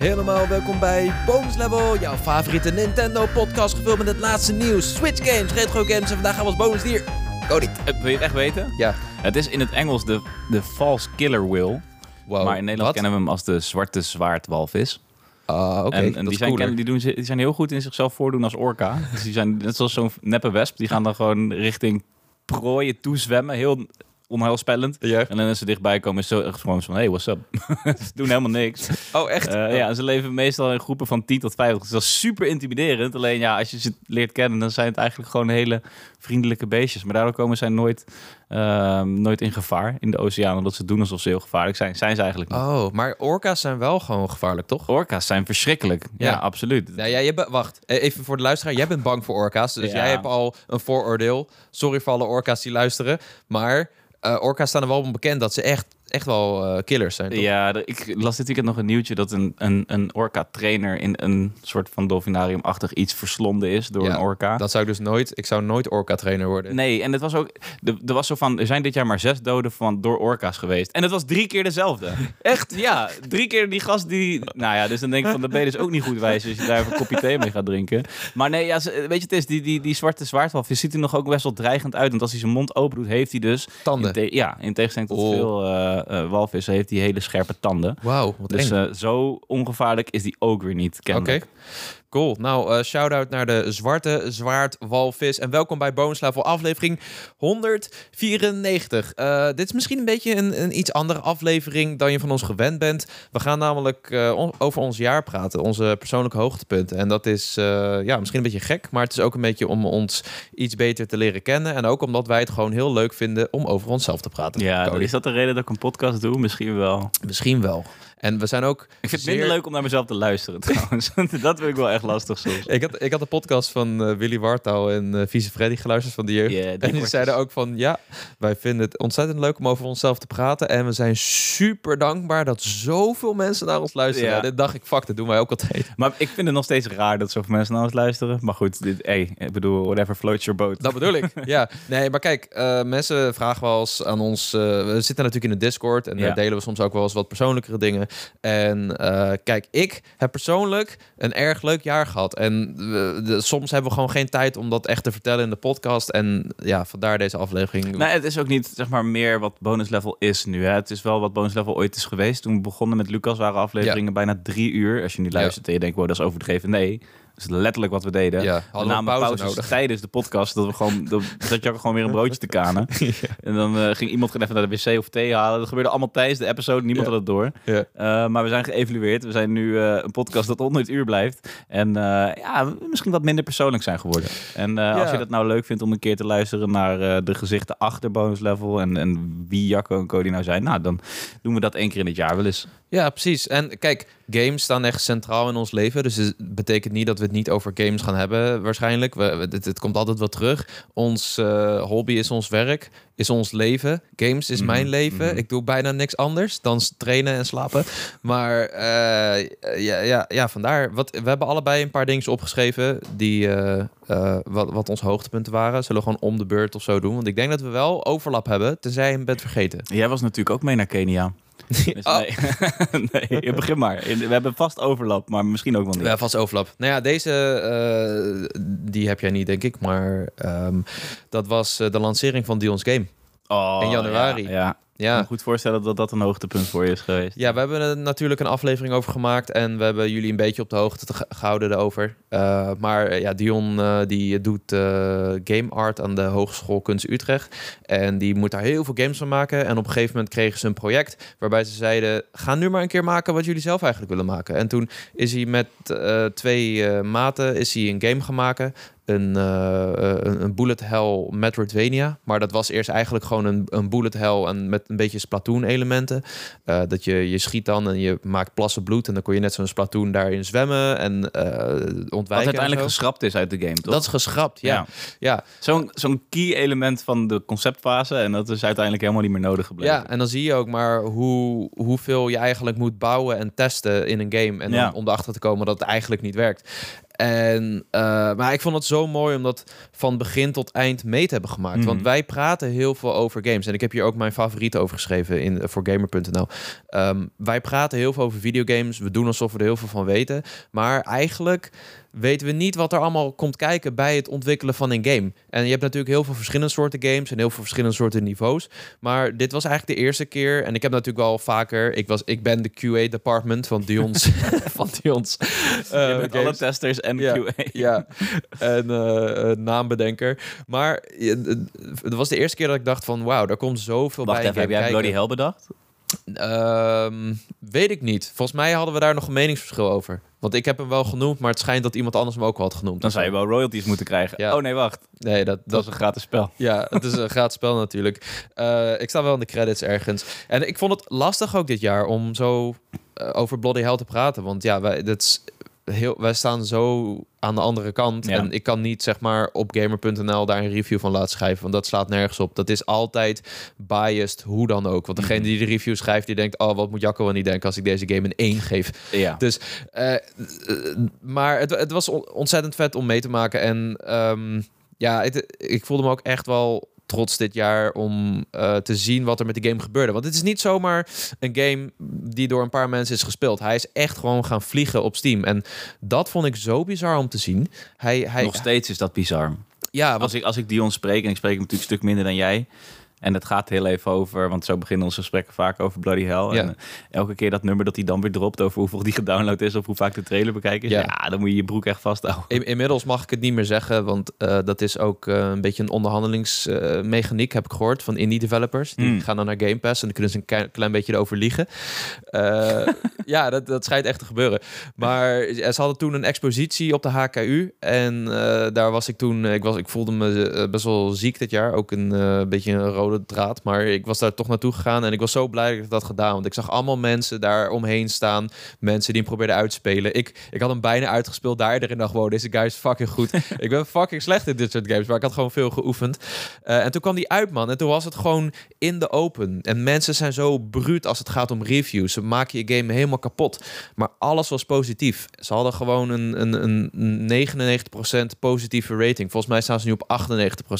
Helemaal welkom bij Bonus Level, jouw favoriete Nintendo podcast gevuld met het laatste nieuws, Switch games, retro games en vandaag gaan we als bonus dier. Cody. Eh, Wil je het echt weten? Ja. Het is in het Engels de, de false killer whale. Wow. maar in Nederland Wat? kennen we hem als de zwarte zwaardwalvis. Ah, oké. en en die, zijn, cooler. die, doen, die zijn heel goed in zichzelf voordoen als orka. Dus die zijn net zoals zo'n neppe wesp. Die gaan dan gewoon richting prooien toezwemmen. Heel onheilspellend. Ja. En dan als ze dichtbij komen is zo echt gewoon van... Hey, what's up? ze doen helemaal niks. Oh, echt? Eh, ja, en ze leven meestal in groepen van 10 tot 50. Dus dat is super intimiderend. Alleen ja, als je ze leert kennen, dan zijn het eigenlijk gewoon hele vriendelijke beestjes. Maar daardoor komen zij nooit, ehm, nooit in gevaar in de oceaan. Omdat ze doen alsof ze heel gevaarlijk zijn. Zijn ze eigenlijk niet. Oh, maar orka's zijn wel gewoon gevaarlijk, toch? Orka's zijn verschrikkelijk. Ja, Ja. absoluut. Nou ja, je be- wacht. Eh, Even voor de luisteraar. Jij bent bang voor orka's, dus Ja. jij hebt al een vooroordeel. Sorry voor alle orka's die luisteren. Maar eh, orka's staan er wel bekend dat ze echt, echt wel eh, killers zijn, toch? Ja, ik las dit weekend nog een nieuwtje dat een, een, een orka-trainer in een soort van dolfinarium-achtig iets verslonden is door Ja, een orka. Dat zou ik dus nooit... Ik zou nooit orka-trainer worden. Nee, en het was ook. Er, was zo van. Er zijn dit jaar maar zes doden van door orka's geweest. En het was drie keer dezelfde. Echt? Ja, drie keer die gast die. Nou ja, dus dan denk ik van. Dan ben je dus ook niet goed wijs als je daar even een kopje thee mee gaat drinken. Maar nee, ja, weet je, het is die, die, die zwarte zwaardwalvis ziet er nog ook best wel dreigend uit. Want als hij zijn mond open doet, heeft hij dus. Tanden. In ja, in tegenstelling tot Oh. veel eh, walvissen, heeft hij hele scherpe tanden. Wauw, Dus eh, zo ongevaarlijk is die ook weer niet. Oké, Kennelijk. Cool. Nou, eh shout-out naar de zwarte zwaardwalvis. En welkom bij Bonus Level aflevering 194. Eh, dit is misschien een beetje een, een iets andere aflevering dan je van ons gewend bent. We gaan namelijk eh, on- over ons jaar praten, onze persoonlijke hoogtepunten. En dat is ja, misschien een beetje gek, maar het is ook een beetje om ons iets beter te leren kennen. En ook omdat wij het gewoon heel leuk vinden om over onszelf te praten. Ja, Cody. is dat de reden dat ik een podcast doe? Misschien wel. Misschien wel. En we zijn ook. Ik vind het zeer- minder leuk om naar mezelf te luisteren trouwens. dat vind ik wel echt lastig soms. Ik had, ik had de podcast van eh, Willy Wartaal en eh Vice Freddy geluisterd van de jeugd. Die en die kortjes. zeiden ook van, ja, wij vinden het ontzettend leuk om over onszelf te praten. En we zijn super dankbaar dat zoveel mensen naar ons luisteren. Ja. En dit dacht ik, fuck, dat doen wij ook altijd. Maar ik vind het nog steeds raar dat zoveel mensen naar ons luisteren. Maar goed, dit, hey, ik bedoel, whatever floats your boat. Dat bedoel ik. ja, nee, maar kijk, eh, mensen vragen wel eens aan ons. we zitten natuurlijk in de Discord en Ja. daar delen we soms ook wel eens wat persoonlijkere dingen. En eh, kijk, ik heb persoonlijk een erg leuk jaar gehad. En we- de- soms hebben we gewoon geen tijd om dat echt te vertellen in de podcast. En ja, vandaar deze aflevering. Nee, het is ook niet zeg maar meer wat bonus level is nu. Hè. Het is wel wat bonus level ooit is geweest. Toen we begonnen met Lucas waren afleveringen bijna drie uur. Als je nu luistert en je denkt, wow, dat is overdreven. Nee, is letterlijk wat we deden. Ja, we namen pauze pauzes nodig. tijdens de podcast. Dat we gewoon, dat, dat je gewoon weer een broodje te kanen. En dan eh, ging iemand even naar de wc of thee halen. Dat gebeurde allemaal tijdens de episode. Niemand Ja. had het door. Ja. Eh, maar we zijn geëvalueerd. We zijn nu eh, een podcast dat onder het uur blijft. En ja, misschien wat minder persoonlijk zijn geworden. En als je dat nou leuk vindt om een keer te luisteren naar de gezichten achter bonus level en, en wie Jacco en Cody nou zijn, nou dan doen we dat één keer in het jaar wel eens. Ja, precies. En kijk, games staan echt centraal in ons leven. Dus het betekent niet dat we het niet over games gaan hebben, waarschijnlijk. We, het komt altijd wel terug. Ons eh, hobby is ons werk, is ons leven. Games is Mhm, mijn leven. mhm. Ik doe bijna niks anders dan trainen en slapen. Maar eh, ja, ja, ja, vandaar. Wat, we hebben allebei een paar dingen opgeschreven die eh, wat, wat onze hoogtepunten waren. Zullen we gewoon om de beurt of zo doen? Want ik denk dat we wel overlap hebben, tenzij je hem bent vergeten. Jij was natuurlijk ook mee naar Kenia. Dus Oh. nee. nee, begin maar. We hebben vast overlap, maar misschien ook wel niet. Ja, vast overlap. Nou ja, deze, eh, die heb jij niet, denk ik. Maar ehm, dat was eh, de lancering van Dion's Game. Oh, in januari. Ja, ja. Ik kan Ja. me goed voorstellen dat dat een hoogtepunt voor je is geweest. ja, we hebben er natuurlijk een aflevering over gemaakt. En we hebben jullie een beetje op de hoogte te- gehouden daarover. Eh, maar eh, ja, Dion eh, die doet game art aan de Hogeschool Kunst Utrecht. En die moet daar heel veel games van maken. En op een gegeven moment kregen ze een project waarbij ze zeiden... ga nu maar een keer maken wat jullie zelf eigenlijk willen maken. En toen is hij met twee maten is hij een game gaan maken. Een, eh, een, bullet hell Metroidvania. Maar dat was eerst eigenlijk gewoon een, een bullet hell en met een beetje Splatoon elementen. Eh, dat je, je schiet dan en je maakt plassen bloed. En dan kon je net zo'n Splatoon daarin zwemmen en eh ontwijken. Wat uiteindelijk geschrapt is uit de game, toch? Dat is geschrapt, ja. Ja. ja. Zo'n zo'n key element van de conceptfase. En dat is uiteindelijk helemaal niet meer nodig gebleven. Ja, en dan zie je ook maar hoe, hoeveel je eigenlijk moet bouwen en testen in een game. En dan Ja. om erachter te komen dat het eigenlijk niet werkt. En, uh, maar ik vond het zo mooi om dat van begin tot eind mee te hebben gemaakt. Want Mhm. wij praten heel veel over games. En ik heb hier ook mijn favorieten over geschreven in, voor gamer.nl. Ehm, wij praten heel veel over videogames. We doen alsof we er heel veel van weten. Maar eigenlijk weten we niet wat er allemaal komt kijken bij het ontwikkelen van een game. En je hebt natuurlijk heel veel verschillende soorten games en heel veel verschillende soorten niveaus. Maar dit was eigenlijk de eerste keer. En ik heb natuurlijk wel vaker. Ik, was, ik ben de QA-department van Dion's. van Dion's Je bent alle testers en Ja, QA. Ja, en eh, naambedenker. Maar eh, het was de eerste keer dat ik dacht van... wauw, daar komt zoveel Wacht bij even, heb jij. Bloody Hell bedacht? Ehm, weet ik niet. Volgens mij hadden we daar nog een meningsverschil over. Want ik heb hem wel genoemd, maar het schijnt dat iemand anders hem ook wel had genoemd. Dan zou je wel royalties moeten krijgen. Ja. Oh nee, wacht. Nee, dat, Dat dat, is een gratis spel. ja, het is een gratis spel natuurlijk. Eh, ik sta wel in de credits ergens. En ik vond het lastig ook dit jaar om zo eh, over Bloody Hell te praten. Want ja, wij, dat is heel, wij staan zo aan de andere kant. Ja. En ik kan niet zeg maar op gamer.nl daar een review van laten schrijven. Want dat slaat nergens op. Dat is altijd biased, hoe dan ook. Want degene Mhm. die de review schrijft, die denkt... oh, wat moet Jacco wel niet denken als ik deze game een 1 geef. Ja. Dus, eh, eh, maar het, het was on- ontzettend vet om mee te maken. En ehm, ja, het- ik voelde me ook echt wel trots dit jaar om eh, te zien wat er met de game gebeurde. Want het is niet zomaar een game die door een paar mensen is gespeeld. Hij is echt gewoon gaan vliegen op Steam. En dat vond ik zo bizar om te zien. Hij, hij, Nog steeds is dat bizar. ja, Als ik, als ik Dion spreek, en ik spreek hem natuurlijk een stuk minder dan jij... En het gaat heel even over, want zo beginnen onze gesprekken vaak over Bloody Hell. Ja. En eh, elke keer dat nummer dat hij dan weer dropt over hoeveel die gedownload is of hoe vaak de trailer bekijken is. Ja. Ja, dan moet je je broek echt vasthouden. In- inmiddels mag ik het niet meer zeggen, want eh, dat is ook eh, een beetje een onderhandelingsmechaniek, heb ik gehoord, van indie developers. Die Hmm. gaan dan naar Game Pass en dan kunnen ze een klein, klein beetje erover liegen. Ja, dat, dat schijnt echt te gebeuren. Maar ze hadden toen een expositie op de HKU en daar was ik toen, ik, was, ik voelde me best wel ziek dit jaar, ook een beetje een rode draad, maar ik was daar toch naartoe gegaan en ik was zo blij dat ik dat had gedaan, want ik zag allemaal mensen daar omheen staan, mensen die hem probeerden uit te spelen. Ik, ik had hem bijna uitgespeeld daar iedereen dacht, wow, deze guy is fucking goed. ik ben fucking slecht in dit soort games, maar ik had gewoon veel geoefend. Eh, en toen kwam die uit, man. En toen was het gewoon in de open. En mensen zijn zo bruut als het gaat om reviews. Ze maken je game helemaal kapot. Maar alles was positief. Ze hadden gewoon een, een, een 99% positieve rating. Volgens mij staan ze nu op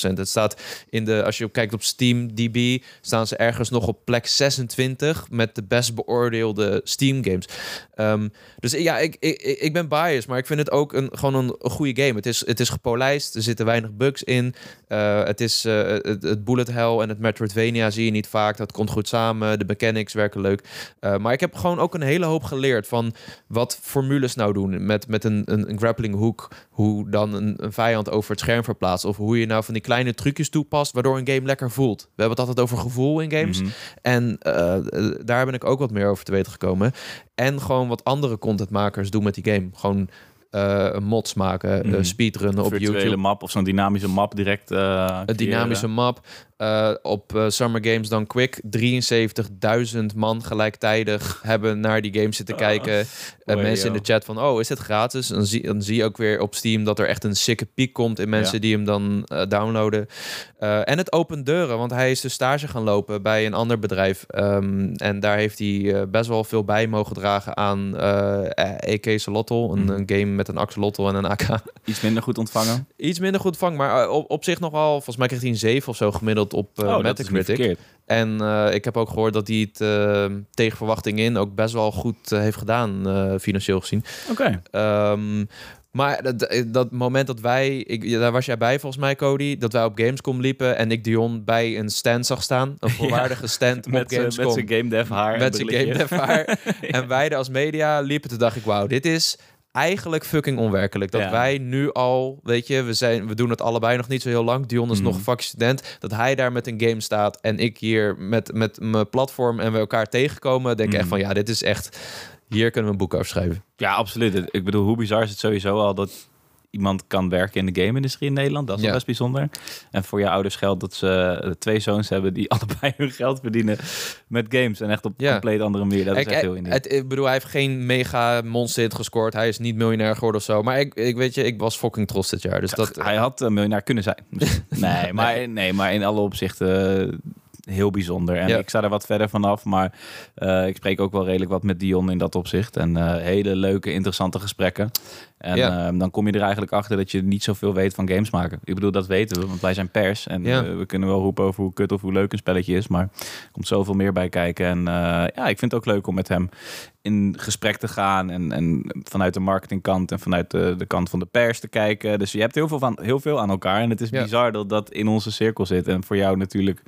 98%. Het staat in de, als je kijkt op Steam DB, staan ze ergens nog op plek 26 met de best beoordeelde Steam games. Ehm, dus ja, ik, ik, ik ben biased, maar ik vind het ook een, gewoon een, goede game. Het is, het is gepolijst, er zitten weinig bugs in. Eh, het is eh, het, bullet hell en het Metroidvania zie je niet vaak. Dat komt goed samen. De mechanics werken leuk. Eh, maar ik heb gewoon ook een hele hoop geleerd van wat formules nou doen. Met, met een, een, een grappling hook. Hoe dan een, een vijand over het scherm verplaatst. Of hoe je nou van die kleine trucjes toepast. Waardoor een game lekker voelt. We hebben het altijd over gevoel in games. Mhm. En eh, daar ben ik ook wat meer over te weten gekomen. En gewoon wat andere contentmakers doen met die game. Gewoon eh mods maken, eh, Mhm. speedrunnen op virtuele YouTube. map of zo'n dynamische map direct. eh Een dynamische map. Eh, op eh, Summer Games dan Quick. 73.000 man gelijktijdig hebben naar die game zitten Oh. kijken. Eh, Oei, mensen in de chat van, oh, is dit gratis? Dan zie, dan zie je ook weer op Steam dat er echt een sikke piek komt in mensen Ja. die hem dan eh, downloaden. Eh, en het opent deuren, want hij is dus stage gaan lopen bij een ander bedrijf. Ehm, en daar heeft hij eh, best wel veel bij mogen dragen aan eh AK Solotl. Een, Mhm. een game met een axolotl en een AK. Iets minder goed ontvangen. Iets minder goed vang, maar eh, op, op zich nogal. Volgens mij kreeg hij een 7 of zo gemiddeld op eh oh, Metacritic. En eh, ik heb ook gehoord dat hij het eh, tegen verwachting in ook best wel goed eh, heeft gedaan, financieel gezien. Oké. Ehm, maar dat, dat moment dat wij, ik, daar was jij bij volgens mij, Cody, dat wij op Gamescom liepen en ik Dion bij een stand zag staan, een volwaardige stand op Met zijn met Gamescom. zijn game dev haar. Met zijn game dev haar. En wij er als media liepen, toen dacht ik, wauw, dit is eigenlijk fucking onwerkelijk. Dat Ja. wij nu al, weet je, we, zijn, we doen het allebei nog niet zo heel lang. Dion is Mhm. nog fucking student. Dat hij daar met een game staat en ik hier met, met mijn platform en we elkaar tegenkomen, denk ik echt Mhm. van, ja, dit is echt, hier kunnen we een boek over schrijven. Ja, absoluut. Ik bedoel, hoe bizar is het sowieso al dat iemand kan werken in de game-industrie in Nederland. Dat is Ja. wel best bijzonder. En voor je ouders geldt dat ze eh, twee zoons hebben die allebei hun geld verdienen met games. En echt op Ja. compleet andere manier. Dat is Ik, echt heel indie. het- ik bedoel, hij heeft geen mega monster hit gescoord. Hij is niet miljonair geworden of zo. Maar ik, ik weet je, ik was fucking trots dit jaar. Dus dat, Hij had een miljonair kunnen zijn. nee, maar, nee, maar in alle opzichten eh, heel bijzonder. En Ja. ik sta er wat verder vanaf, maar eh, ik spreek ook wel redelijk wat met Dion in dat opzicht. En eh, hele leuke, interessante gesprekken. En Ja. eh, dan kom je er eigenlijk achter dat je niet zoveel weet van games maken. Ik bedoel, dat weten we, want wij zijn pers. En Ja. eh, we kunnen wel roepen over hoe kut of hoe leuk een spelletje is. Maar er komt zoveel meer bij kijken. En ja, ik vind het ook leuk om met hem in gesprek te gaan. En, en vanuit de marketingkant en vanuit de, de kant van de pers te kijken. Dus je hebt heel veel, van, heel veel aan elkaar. En het is bizar dat dat in onze cirkel zit. En voor jou natuurlijk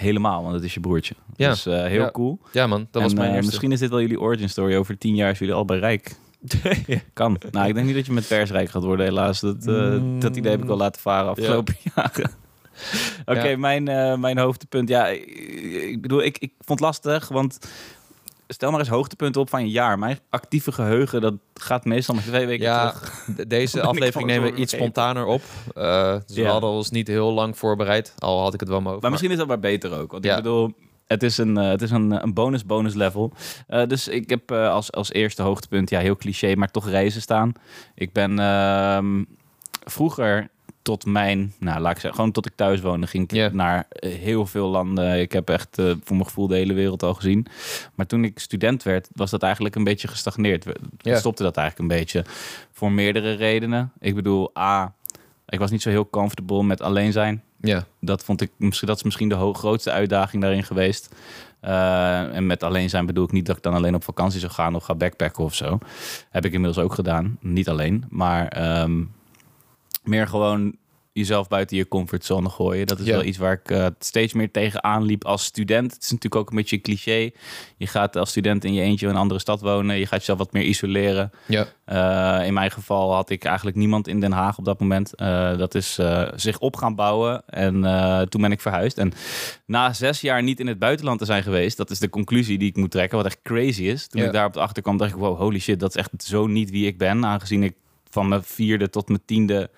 helemaal, want het is je broertje. Ja. Dus eh, heel Ja. cool. Ja man, dat En, was mijn eh, eerste. Misschien is dit wel jullie origin story. Over tien jaar zijn jullie al bij Rijk. Kan. Nou, ik denk niet dat je met persrijk gaat worden, helaas. Dat, eh, dat idee heb ik al laten varen afgelopen jaren. Oké, Ja. mijn, eh, mijn hoogtepunt. Ja, ik, ik bedoel, ik, ik vond het lastig, want stel maar eens hoogtepunten op van je jaar. Mijn actieve geheugen, dat gaat meestal maar twee weken Ja, terug. de- deze aflevering nemen we iets spontaner op. Eh, dus we hadden ons niet heel lang voorbereid. Al had ik het wel mogen. Maar misschien is dat maar beter ook. Want Ja. ik bedoel, het is een, eh, het is een, een bonus, bonus level. Eh, dus ik heb eh, als, als eerste hoogtepunt, ja, heel cliché, maar toch reizen staan. Ik ben ehm, vroeger tot mijn, nou laat ik zeggen, gewoon tot ik thuis woonde, ging ik naar eh, heel veel landen. Ik heb echt eh, voor mijn gevoel de hele wereld al gezien. Maar toen ik student werd, was dat eigenlijk een beetje gestagneerd. Ja. Stopte dat eigenlijk een beetje. Voor meerdere redenen. Ik bedoel, A, ik was niet zo heel comfortable met alleen zijn Ja, dat vond ik misschien dat is misschien de grootste uitdaging daarin geweest. Eh, en met alleen zijn bedoel ik niet dat ik dan alleen op vakantie zou gaan of ga backpacken of zo. Heb ik inmiddels ook gedaan. Niet alleen, maar ehm, meer gewoon jezelf buiten je comfortzone gooien. Dat is Ja. wel iets waar ik eh, steeds meer tegenaan liep als student. Het is natuurlijk ook een beetje een cliché. Je gaat als student in je eentje in een andere stad wonen. Je gaat jezelf wat meer isoleren. ja, Eh, in mijn geval had ik eigenlijk niemand in Den Haag op dat moment. Eh, dat is zich op gaan bouwen. En toen ben ik verhuisd. En na zes jaar niet in het buitenland te zijn geweest, dat is de conclusie die ik moet trekken, wat echt crazy is. Toen Ja. ik daar op de achterkwam, dacht ik, wow, holy shit, dat is echt zo niet wie ik ben. Aangezien ik van mijn vierde tot mijn tiende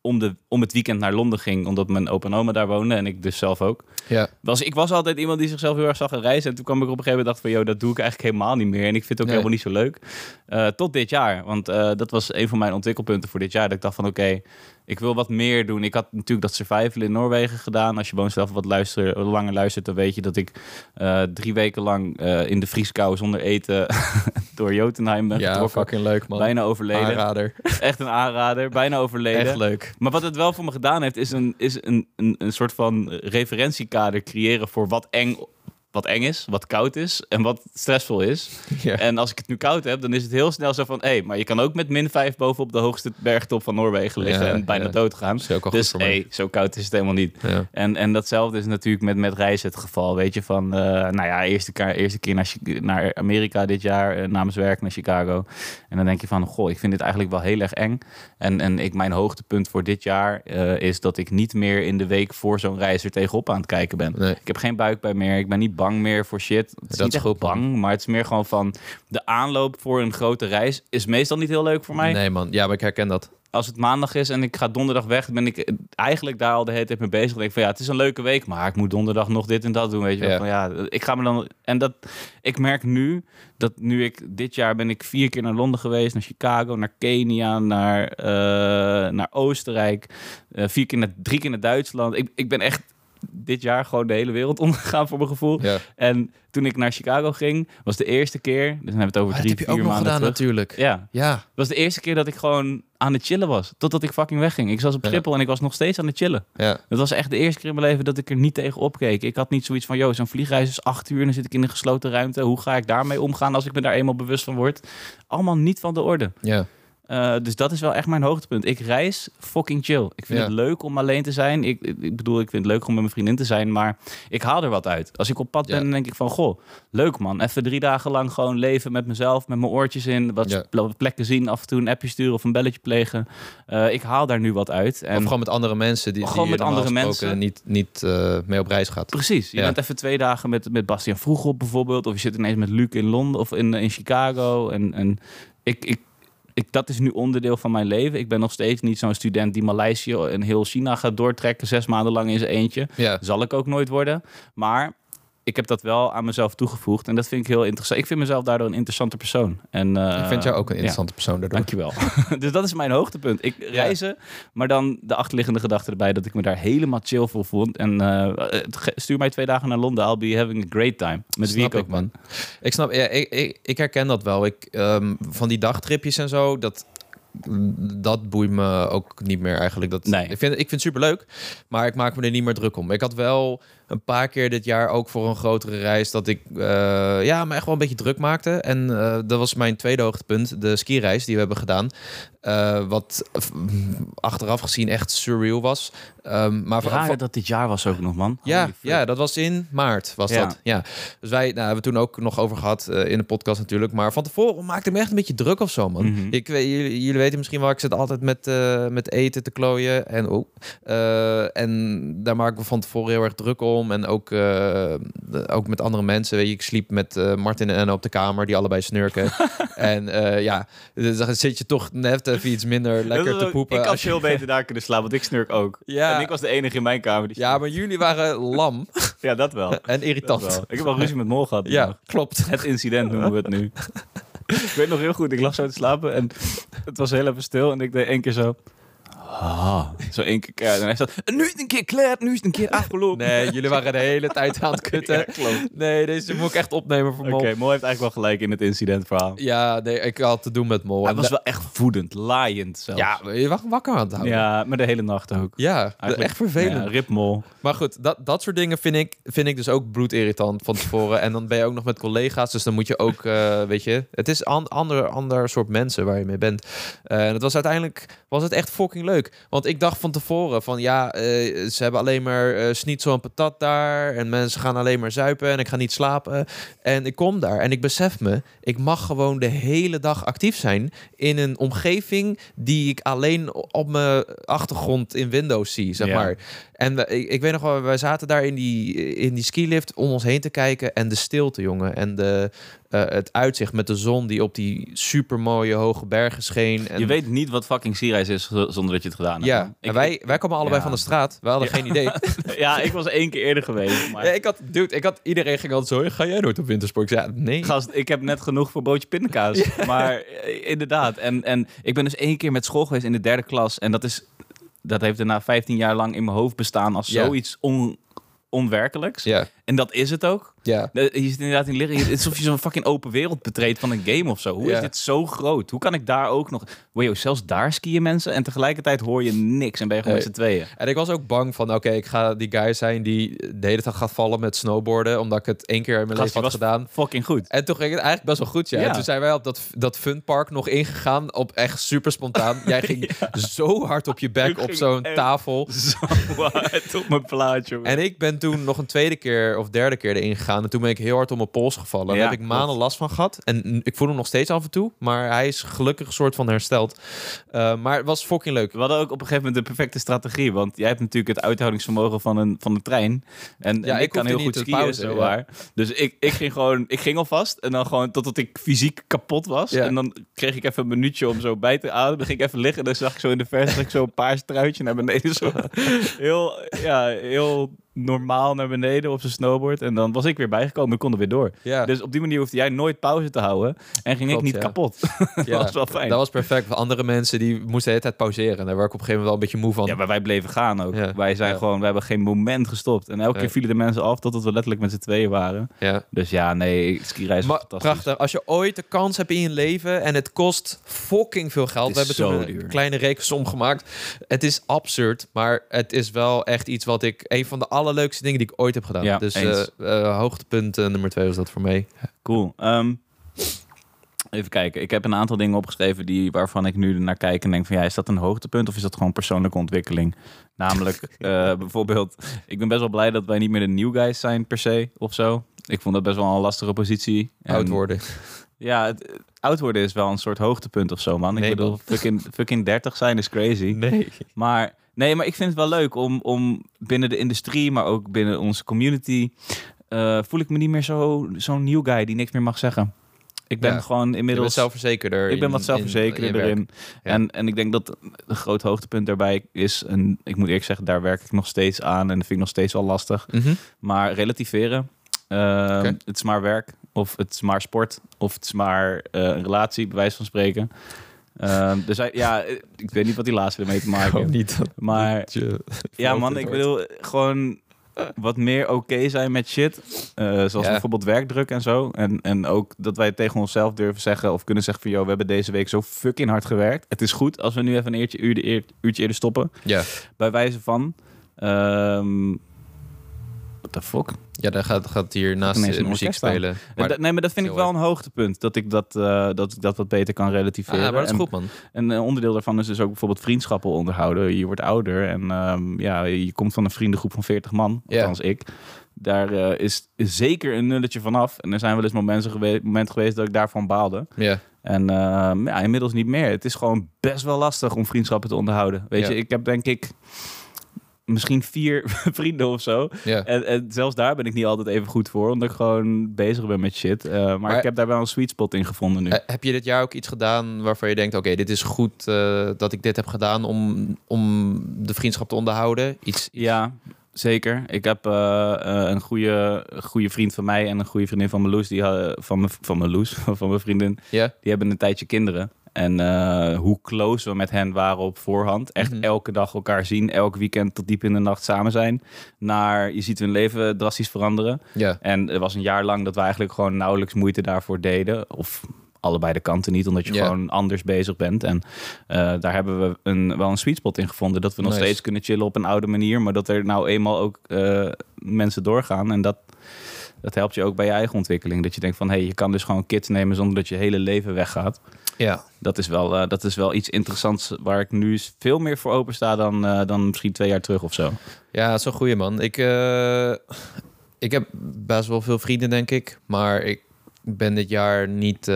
om, de, om het weekend naar Londen ging, omdat mijn opa en oma daar woonden en ik dus zelf ook. ja. Was, ik was altijd iemand die zichzelf heel erg zag gaan reizen. En toen kwam ik op een gegeven moment dacht van, joh, dat doe ik eigenlijk helemaal niet meer. En ik vind het ook Nee. helemaal niet zo leuk. Eh, tot dit jaar. Want eh, dat was een van mijn ontwikkelpunten voor dit jaar. Dat ik dacht van, oké, ik wil wat meer doen. Ik had natuurlijk dat survival in Noorwegen gedaan. Als je gewoon zelf wat luister, langer luistert, dan weet je dat ik eh, drie weken lang eh, in de vrieskou zonder eten door Jotunheim ben ja getrokken. fucking leuk man. Bijna overleden. Aanrader. Echt een aanrader. Bijna overleden. Echt leuk. Maar wat het wel voor me gedaan heeft, is een, is een, een, een soort van referentiekader creëren voor wat eng, wat eng is, wat koud is en wat stressvol is. Ja. En als ik het nu koud heb, dan is het heel snel zo van, hé, maar je kan ook met min 5 bovenop de hoogste bergtop van Noorwegen liggen Ja, en bijna ja. doodgaan. Dus hé, zo koud is het helemaal niet. Ja. En, en datzelfde is natuurlijk met, met reizen het geval. Weet je, van, eh, nou ja, eerste keer, eerste keer naar, naar Amerika dit jaar, eh, namens werk naar Chicago. En dan denk je van, goh, ik vind dit eigenlijk wel heel erg eng. En, en ik, mijn hoogtepunt voor dit jaar eh, is dat ik niet meer in de week voor zo'n reis er tegenop aan het kijken ben. Nee. Ik heb geen buikpijn meer. Ik ben niet bang meer voor shit. Het is Dat niet is echt goed, man. bang, maar het is meer gewoon van... de aanloop voor een grote reis is meestal niet heel leuk voor mij. Nee man, ja, maar ik herken dat. Als het maandag is en ik ga donderdag weg... ben ik eigenlijk daar al de hele tijd mee bezig. Dan denk ik van ja, het is een leuke week... maar ik moet donderdag nog dit en dat doen, weet je wel. Ja. Van, ja, ik ga me dan... En dat... Ik merk nu dat nu ik... Dit jaar ben ik vier keer naar Londen geweest... naar Chicago, naar Kenia, naar, eh, naar Oostenrijk... eh, vier keer naar, drie keer naar Duitsland. Ik, ik ben echt dit jaar gewoon de hele wereld omgegaan voor mijn gevoel. Ja. En toen ik naar Chicago ging, was de eerste keer... Dus dan hebben we het over Maar drie, heb je vier ook nog maanden gedaan terug. natuurlijk. Ja, Ja. het was de eerste keer dat ik gewoon aan het chillen was. Totdat ik fucking wegging. Ik was op Ja. Schiphol en ik was nog steeds aan het chillen. Ja. Het was echt de eerste keer in mijn leven dat ik er niet tegen opkeek. Ik had niet zoiets van, joh, zo'n vliegreis is acht uur... en dan zit ik in een gesloten ruimte. Hoe ga ik daarmee omgaan als ik me daar eenmaal bewust van word? Allemaal niet van de orde. Ja. Eh, dus dat is wel echt mijn hoogtepunt. Ik reis fucking chill. Ik vind Ja. het leuk om alleen te zijn. Ik, ik, bedoel, ik vind het leuk om met mijn vriendin te zijn, maar ik haal er wat uit. Als ik op pad Ja. ben, dan denk ik van, goh, leuk man. Even drie dagen lang gewoon leven met mezelf, met mijn oortjes in, wat Ja. plekken zien, af en toe een appje sturen of een belletje plegen. Eh, ik haal daar nu wat uit. En Of gewoon met andere mensen die, Gewoon die met andere mensen. niet, niet eh, mee op reis gaat. Precies. Je bent even twee dagen met, met Bastiaan Vroegop bijvoorbeeld. Of je zit ineens met Luc in Londen of in, in Chicago. En, en ik, ik, ik, dat is nu onderdeel van mijn leven. Ik ben nog steeds niet zo'n student die Maleisië en heel China gaat doortrekken. Zes maanden lang in zijn eentje. Ja. Zal ik ook nooit worden. Maar ik heb dat wel aan mezelf toegevoegd. En dat vind ik heel interessant. Ik vind mezelf daardoor een interessante persoon. En, eh, ik vind jou ook een ja. interessante persoon daardoor. Dankjewel. dus dat is mijn hoogtepunt. Ik reizen, maar dan de achterliggende gedachte erbij dat ik me daar helemaal chill voor vond. En eh, ge- stuur mij twee dagen naar Londen. I'll be having a great time. Met wie Snap ik ook man. Ik snap, ja, ik, ik, ik herken dat wel. Ik, ehm, van die dagtripjes en zo, dat, dat boeit me ook niet meer eigenlijk. Dat, Nee. ik, vind, ik vind het superleuk, maar ik maak me er niet meer druk om. Ik had wel een paar keer dit jaar ook voor een grotere reis dat ik eh, ja, me echt wel een beetje druk maakte. En eh, dat was mijn tweede hoogtepunt, de skireis die we hebben gedaan. Eh, wat achteraf gezien echt surreal was. Ehm, maar Raar dat dit jaar was ook nog, man. ja, ja, dat was in maart, was Ja. dat. Ja. Dus wij nou, hebben we toen ook nog over gehad eh, in de podcast natuurlijk. Maar van tevoren maakte me echt een beetje druk of zo, man. Mhm. ik, jullie, jullie weten misschien wel, ik zit altijd met, met eten te klooien. En, oh, en daar maak ik me van tevoren heel erg druk En ook, eh, ook met andere mensen. Weet je, ik sliep met eh, Martin en Anne op de kamer, die allebei snurken. en eh, ja, dus dan zit je toch net even iets minder lekker te poepen. Ik had je- veel beter daar kunnen slapen, want ik snurk ook. Ja. En ik was de enige in mijn kamer. Die Ja, maar jullie waren lam ja dat wel. en irritant. wel. Ik heb al ruzie met Mol gehad. Ja, klopt. Het incident noemen we het nu. ik weet nog heel goed, ik lag zo te slapen en het was heel even stil en ik deed één keer zo. Ah, zo één keer. En hij zat, nu is het een keer klaar, nu is het een keer afgelopen. Nee, jullie waren de hele tijd aan het kutten. Ja, klopt. Nee, deze moet ik echt opnemen voor Oké, Mol. Mol heeft eigenlijk wel gelijk in het incidentverhaal. Ja, nee, ik had te doen met Mol. Hij En was wel echt woedend, laaiend zelfs. Ja, je was wakker aan het houden. ja, maar de hele nacht ook. Ja, Eigenlijk- echt vervelend. Ja, rip Mol. Maar goed, dat, dat soort dingen vind ik, vind ik dus ook bloedirritant van tevoren. en dan ben je ook nog met collega's, dus dan moet je ook, eh, weet je... Het is een ander, ander soort mensen waar je mee bent. Eh, en het was uiteindelijk, was het echt fucking leuk. Want ik dacht van tevoren van, ja, eh, ze hebben alleen maar eh schnitzel en patat daar. En mensen gaan alleen maar zuipen en ik ga niet slapen. En ik kom daar en ik besef me, ik mag gewoon de hele dag actief zijn... in een omgeving die ik alleen op mijn achtergrond in Windows zie, zeg Ja. maar. En we- ik, ik weet nog wel, wij zaten daar in die, in die skilift om ons heen te kijken. En de stilte, jongen. En de, eh, het uitzicht met de zon die op die supermooie hoge bergen scheen. En, Je weet niet wat fucking Sierreis is zonder dat je het gedaan hebt. Ja, en wij, wij kwamen allebei ja. van de straat. We hadden Ja. geen idee. ja, ik was één keer eerder geweest. Maar Ja, ik had, dude, ik had, iedereen ging altijd zo, ga jij nooit op wintersport? Ik zei, nee. Gast, ik heb net genoeg voor broodje pindakaas. Maar eh, inderdaad. En, en ik ben dus één keer met school geweest in de derde klas. En dat is... Dat heeft daarna 15 jaar lang in mijn hoofd bestaan als zoiets on, onwerkelijks. Ja, En dat is het ook. ja. Je zit inderdaad in liggen. Het is alsof je zo'n fucking open wereld betreedt van een game of zo. Hoe Ja. is dit zo groot? Hoe kan ik daar ook nog... Wow, zelfs daar skiën mensen. En tegelijkertijd hoor je niks. En ben je gewoon met z'n tweeën. En ik was ook bang van, oké, ik ga die guy zijn die de hele dag gaat vallen met snowboarden. Omdat ik het één keer in mijn Gast, leven had gedaan. fucking goed. En toen ging het eigenlijk best wel goed, ja. Ja. En toen zijn wij op dat, dat funpark nog ingegaan, op echt super spontaan. Jij ging zo hard op je bek op zo'n tafel. Zo hard op mijn plaatje. En ik ben toen nog een tweede keer of derde keer erin gegaan. En toen ben ik heel hard op mijn pols gevallen. Daar Ja, heb ik maanden klopt. last van gehad. En ik voel hem nog steeds af en toe. Maar hij is gelukkig een soort van hersteld. Eh, maar het was fucking leuk. We hadden ook op een gegeven moment de perfecte strategie. Want jij hebt natuurlijk het uithoudingsvermogen van een, van een trein. En, Ja, en ik ik kan heel goed skiën, zo ja. Dus ik, ik ging gewoon, ik ging alvast. En dan gewoon totdat ik fysiek kapot was. En dan kreeg ik even een minuutje om zo bij te ademen. Dan ging ik even liggen. Dan zag ik zo in de verte ik zo een paars truitje naar beneden. Zo heel, ja, heel normaal naar beneden op zijn snowboard. En dan was ik weer bijgekomen. Ik kon er weer door. Ja, Dus op die manier hoefde jij nooit pauze te houden. En ging Klopt, ik niet ja. kapot. dat ja, was wel fijn. Dat was perfect. Andere mensen die moesten de hele tijd pauzeren. En daar werd ik op een gegeven moment wel een beetje moe van. Ja, maar wij bleven gaan ook. Wij zijn gewoon, we hebben geen moment gestopt. En elke keer vielen de mensen af totdat we letterlijk met z'n tweeën waren. Dus ja, nee, skireis is fantastisch. prachtig. Als je ooit de kans hebt in je leven en het kost fucking veel geld. We hebben toen een duur. kleine rekensom gemaakt. Het is absurd, maar het is wel echt iets wat ik... Een van de allerleukste dingen die ik ooit heb gedaan. Ja, dus eh, eh, hoogtepunt eh, nummer twee was dat voor mij. Cool. Ehm, even kijken. Ik heb een aantal dingen opgeschreven die, waarvan ik nu naar kijk en denk van ja, is dat een hoogtepunt of is dat gewoon persoonlijke ontwikkeling? Namelijk bijvoorbeeld, ik ben best wel blij dat wij niet meer de new guys zijn per se of zo. Ik vond dat best wel een lastige positie. Oud worden. Ja, het, het oud worden is wel een soort hoogtepunt of zo, man. Ik bedoel, fucking, fucking 30 zijn is crazy. Nee. Maar nee, maar ik vind het wel leuk om, om binnen de industrie, maar ook binnen onze community, eh, voel ik me niet meer zo- zo'n new guy die niks meer mag zeggen. Ik ben Ja, gewoon inmiddels. zelfverzekerder. ik ben wat zelfverzekerder in erin. Ja. En, en ik denk dat een groot hoogtepunt daarbij is, en ik moet eerlijk zeggen, daar werk ik nog steeds aan en dat vind ik nog steeds wel lastig. Mhm. Maar relativeren. Ehm. Het is maar werk, of het is maar sport, of het is maar eh, een relatie, bij wijze van spreken. Ehm, dus hij- ja, eh, ik weet niet wat die laatste ermee te maken heeft. niet. Maar ja, man, ik bedoel gewoon wat meer oké zijn met shit. Eh, zoals Ja. bijvoorbeeld werkdruk en zo. En, en ook dat wij tegen onszelf durven zeggen of kunnen zeggen van... joh, we hebben deze week zo fucking hard gewerkt. Het is goed als we nu even een uurtje, uur, eer- uurtje eerder stoppen. Ja. Bij wijze van... ehm what the fuck? Ja, daar gaat, gaat hier naast de een muziek spelen. Maar, nee, maar dat vind ik wel een hoogtepunt. Dat ik dat, eh, dat, ik dat wat beter kan ah, relativeren. maar dat is En- goed, man. En een onderdeel daarvan is dus ook bijvoorbeeld vriendschappen onderhouden. Je wordt ouder en ehm, ja, je komt van een vriendengroep van 40 man, Ja. althans ik. Daar eh, is, is zeker een nulletje vanaf. En er zijn wel eens momenten geweest, momenten geweest dat ik daarvan baalde. Ja. En ehm, ja, inmiddels niet meer. Het is gewoon best wel lastig om vriendschappen te onderhouden. Weet Ja. je, ik heb denk ik misschien vier vrienden of zo. En, en zelfs daar ben ik niet altijd even goed voor, omdat ik gewoon bezig ben met shit. Eh, maar, Maar- ik heb daar wel een sweet spot in gevonden nu. Eh, heb je dit jaar ook iets gedaan waarvan je denkt... oké, dit is goed eh, dat ik dit heb gedaan om, om de vriendschap te onderhouden? Iets, Ja, zeker. Ik heb een goede, goede vriend van mij en een goede vriendin van Meloes, die hadden van mijn van Meloes, van mijn vriendin, die hebben een tijdje kinderen. En eh, hoe close we met hen waren op voorhand. Echt Mhm. elke dag elkaar zien, elk weekend tot diep in de nacht samen zijn. Naar je ziet hun leven drastisch veranderen. Ja. En er was een jaar lang dat we eigenlijk gewoon nauwelijks moeite daarvoor deden. Of allebei de kanten niet, omdat je gewoon anders bezig bent. En eh, daar hebben we een, wel een sweet spot in gevonden. Dat we nog Nice. steeds kunnen chillen op een oude manier. Maar dat er nou eenmaal ook eh, mensen doorgaan. En dat, dat helpt je ook bij je eigen ontwikkeling. Dat je denkt van, hé, hey, je kan dus gewoon kids nemen zonder dat je hele leven weggaat. Ja. Dat is wel, eh, dat is wel iets interessants waar ik nu veel meer voor open sta dan, eh, dan misschien twee jaar terug of zo. Ja, dat is een goeie man. Ik, eh, ik heb best wel veel vrienden, denk ik. Maar ik ben dit jaar niet...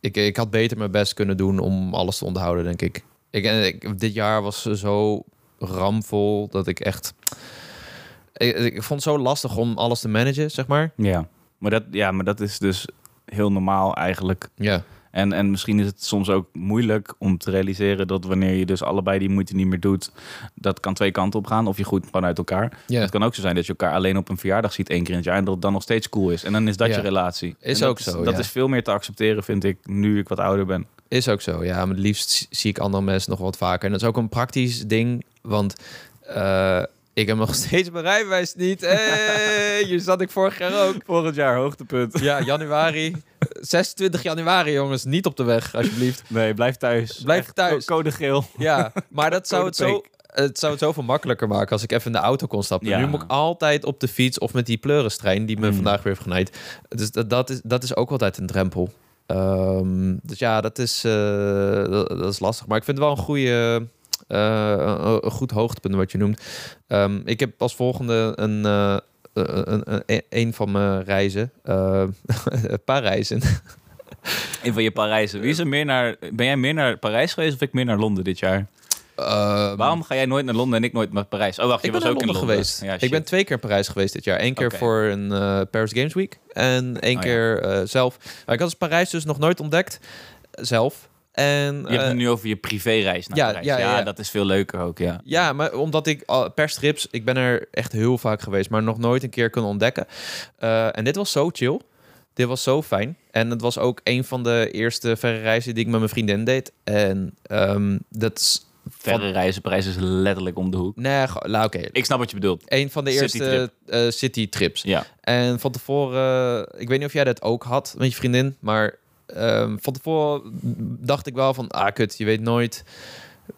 ik, ik had beter mijn best kunnen doen om alles te onderhouden, denk ik. ik dit jaar was zo ramvol dat ik echt... Ik, ik vond het zo lastig om alles te managen, zeg maar. Ja. Maar dat, ja, maar dat is dus heel normaal eigenlijk. Ja, En, en misschien is het soms ook moeilijk om te realiseren dat wanneer je dus allebei die moeite niet meer doet, dat kan twee kanten op gaan. Of je groeit gewoon uit elkaar. ja. Het kan ook zo zijn dat je elkaar alleen op een verjaardag ziet één keer in het jaar en dat het dan nog steeds cool is. En dan is dat je relatie. Is En dat ook zo, Dat ja. is veel meer te accepteren, vind ik, nu ik wat ouder ben. Is ook zo, ja. Maar het liefst zie ik andere mensen nog wat vaker. En dat is ook een praktisch ding, want eh, ik heb nog steeds mijn rijbewijs niet. Hey, hier zat ik vorig jaar ook. Volgend jaar hoogtepunt. Ja, januari. 26 januari, jongens. Niet op de weg, alsjeblieft. Nee, blijf thuis. Blijf Echt, thuis. co- Code geel. Ja, maar dat zou het zo... Het zou het zoveel makkelijker maken als ik even in de auto kon stappen. Ja. Nu moet ik altijd op de fiets of met die pleuristrein die me Hmm. vandaag weer heeft genaaid. Dus dat, dat, is, dat is ook altijd een drempel. Ehm, dus ja, dat is, eh, dat, dat is lastig. Maar ik vind het wel een goede, eh, een, een goed hoogtepunt wat je noemt. Ehm, ik heb als volgende een, eh, een, een, van mijn reizen. eh, een paar reizen. Een van je Parijzen. Wie is er meer naar, ben jij meer naar Parijs geweest of ik meer naar Londen dit jaar? Ehm, Waarom ga jij nooit naar Londen en ik nooit naar Parijs? Oh, wacht, je Ik ben was ook Londen in Londen geweest. Ja, ik ben twee keer in Parijs geweest dit jaar. Eén keer voor een eh, Paris Games Week en één Oh, ja. keer eh, zelf. Maar ik had dus Parijs dus nog nooit ontdekt eh, zelf. En Je hebt eh, het nu over je privéreis naar ja, Parijs. ja, Ja, dat is veel leuker ook, ja. ja, maar omdat ik al- per strips, ik ben er echt heel vaak geweest, maar nog nooit een keer kunnen ontdekken. Eh, en dit was zo chill. Dit was zo fijn. En het was ook een van de eerste verre reizen die ik met mijn vriendin deed. En ehm, dat. Verre reizen, Parijs is letterlijk om de hoek. Nee, nou oké. Ik snap wat je bedoelt. Een van de eerste Citytrip. eh, city trips. Ja. En van tevoren, ik weet niet of jij dat ook had met je vriendin, maar ehm, van tevoren dacht ik wel van, ah kut, je weet nooit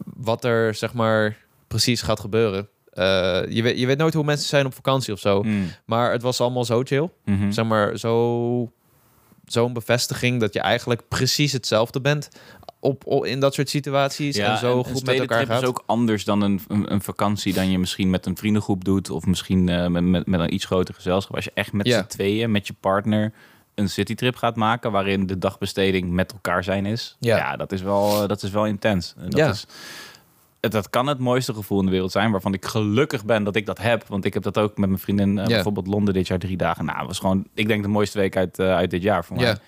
wat er zeg maar precies gaat gebeuren. Eh, je, weet, je weet nooit hoe mensen zijn op vakantie of zo. Mm. Maar het was allemaal zo chill. Mhm. Zeg maar, zo, zo'n bevestiging dat je eigenlijk precies hetzelfde bent op, op- in dat soort situaties. en zo goed met elkaar gaat. is ook anders dan een, een, een vakantie dan je misschien met een vriendengroep doet. Of misschien eh, met, met, met een iets groter gezelschap. Als je echt met Ja. z'n tweeën, met je partner, een citytrip gaat maken. Waarin de dagbesteding met elkaar zijn is. Ja. Ja, dat, is wel, eh, dat is wel intens. En dat Ja. is, dat kan het mooiste gevoel in de wereld zijn. Waarvan ik gelukkig ben dat ik dat heb. Want ik heb dat ook met mijn vriendin. eh, Ja. Bijvoorbeeld Londen dit jaar drie dagen. Nou, was gewoon, ik denk de mooiste week uit, eh, uit dit jaar voor mij. Ja.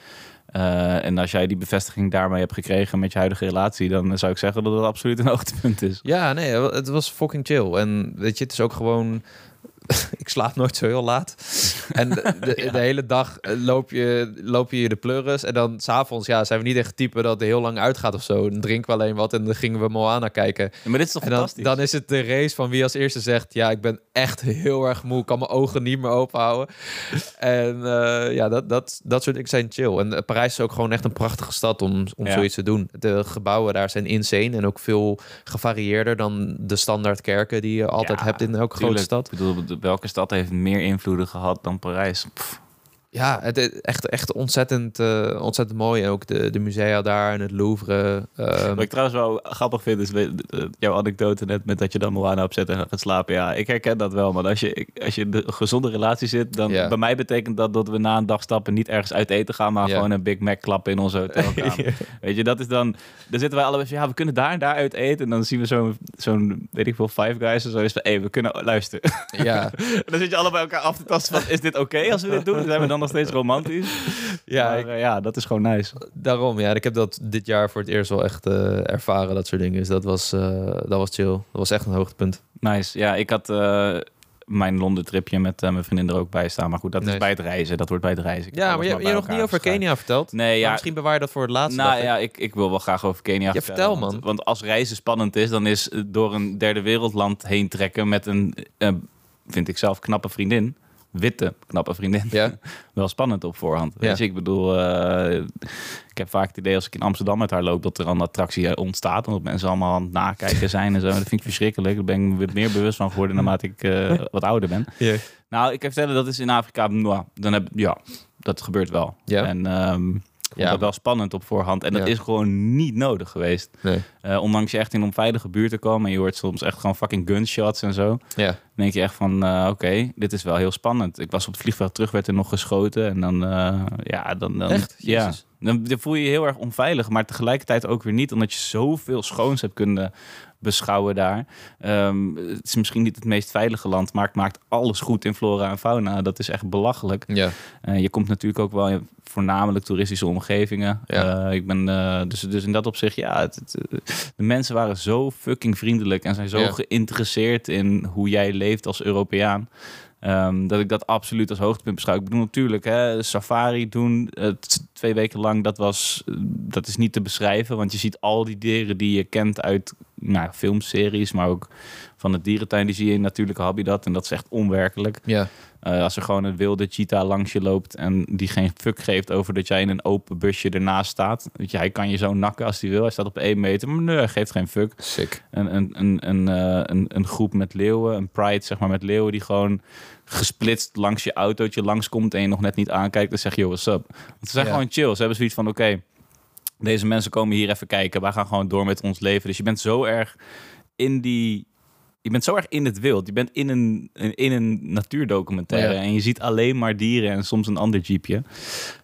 En als jij die bevestiging daarmee hebt gekregen met je huidige relatie, dan zou ik zeggen dat het absoluut een hoogtepunt is. Ja, nee, het was fucking chill. En weet je, het is ook gewoon... ik slaap nooit zo heel laat. En de, de, de hele dag eh, loop je, loop je de pleuris. En dan s'avonds ja, zijn we niet echt type dat het heel lang uitgaat of zo. Dan drinken we alleen wat en dan gingen we Moana kijken. Ja, maar dit is toch En dan, fantastisch? dan is het de race van wie als eerste zegt... ja, ik ben echt heel erg moe. Ik kan mijn ogen niet meer open houden. En eh, ja, dat, dat, dat soort dingen zijn chill. En eh, Parijs is ook gewoon echt een prachtige stad om, om Ja. zoiets te doen. De gebouwen daar zijn insane en ook veel gevarieerder... dan de standaard kerken die je altijd hebt in elke Tuurlijk. grote stad. Ik bedoel, welke stad heeft meer invloeden gehad dan Parijs? Ja, het is echt, echt ontzettend, eh, ontzettend mooi. En ook de, de musea daar en het Louvre. ehm, Wat ik trouwens wel grappig vind, is jouw anekdote net met dat je dan Moana opzet en gaat slapen. Ja, ik herken dat wel. Maar als je, als je in de gezonde relatie zit, dan Ja. bij mij betekent dat dat we na een dag stappen niet ergens uit eten gaan, maar gewoon een Big Mac klappen in onze hotelkamer. Weet je, dat is dan, dan zitten wij allebei van, ja, we kunnen daar en daar uit eten. En dan zien we zo'n, zo'n weet ik veel, Five Guys en zo. Is van, hé, we kunnen luisteren. ja, dan zit je allebei elkaar af te tasten van, is dit oké als we dit doen? Zijn we dan nog steeds romantisch? ja Maar, ik- eh, ja, dat is gewoon nice. daarom. Ja, ik heb dat dit jaar voor het eerst wel echt eh, ervaren, dat soort dingen. Dus dat was, eh, dat was chill. Dat was echt een hoogtepunt. Nice. Ja, ik had eh, mijn Londen tripje met mijn vriendin er ook bij staan. Maar goed, dat is bij het reizen. Dat wordt bij het reizen. Ik Ja, maar je, hebt nog niet over. Kenia verteld. Nee, ja. misschien bewaar je dat voor het laatste. Nou ja, ik, ik wil wel graag over Kenia Ja, vertellen. vertel, want, man. Want als reizen spannend is, dan is door een derde wereldland heen trekken met een, eh, vind ik zelf, knappe vriendin. Witte, knappe vriendin. Ja. Wel spannend op voorhand. Ja. Je, ik bedoel, eh, ik heb vaak het idee als ik in Amsterdam met haar loop dat er een attractie ontstaat. Omdat mensen allemaal aan het nakijken zijn en zo. Dat vind ik verschrikkelijk. Daar ben ik me weer meer bewust van geworden naarmate ik eh, wat ouder ben. Ja. Nou, ik kan vertellen, dat is in Afrika, nou, dan heb, ja, dat gebeurt wel. Ja. En ehm, ik vond Ja. dat wel spannend op voorhand. En dat Ja. is gewoon niet nodig geweest. Nee. Eh, ondanks je echt in een onveilige buurt te komen en je hoort soms echt gewoon fucking gunshots en zo. Ja. Dan denk je echt van, eh, oké, dit is wel heel spannend. Ik was op het vliegveld terug, werd er nog geschoten. En dan, eh, ja, dan... dan Echt? Ja. Jezus. Dan voel je je heel erg onveilig, maar tegelijkertijd ook weer niet, omdat je zoveel schoons hebt kunnen beschouwen daar. Ehm, het is misschien niet het meest veilige land, maar het maakt alles goed in flora en fauna. Dat is echt belachelijk. Ja. Eh, je komt natuurlijk ook wel in voornamelijk toeristische omgevingen. Ja. Eh, ik ben, eh, dus, dus in dat opzicht, ja, het, het, de mensen waren zo fucking vriendelijk en zijn zo Ja. geïnteresseerd in hoe jij leeft als Europeaan. Ehm, dat ik dat absoluut als hoogtepunt beschouw. Ik bedoel natuurlijk, hè, safari doen eh, twee weken lang, dat, was, eh, dat is niet te beschrijven. Want je ziet al die dieren die je kent uit nou, filmseries, maar ook van de dierentuin, die zie je in Natuurlijke Habitat. En dat is echt onwerkelijk. Ja. Eh, als er gewoon een wilde cheetah langs je loopt en die geen fuck geeft over dat jij in een open busje ernaast staat. Weet je, hij kan je zo nakken als hij wil. Hij staat op één meter, maar nee, hij geeft geen fuck. Sick. Een, een, een, een, eh, een, een groep met leeuwen, een pride zeg maar met leeuwen die gewoon gesplitst langs je autootje langskomt en je nog net niet aankijkt. Dan zeg je, yo, what's up? Want ze zijn Ja. gewoon chill. Ze hebben zoiets van, oké, deze mensen komen hier even kijken. Wij gaan gewoon door met ons leven. Dus je bent zo erg in die... Je bent zo erg in het wild. Je bent in een, in een natuurdocumentaire. Ja. En je ziet alleen maar dieren en soms een ander jeepje.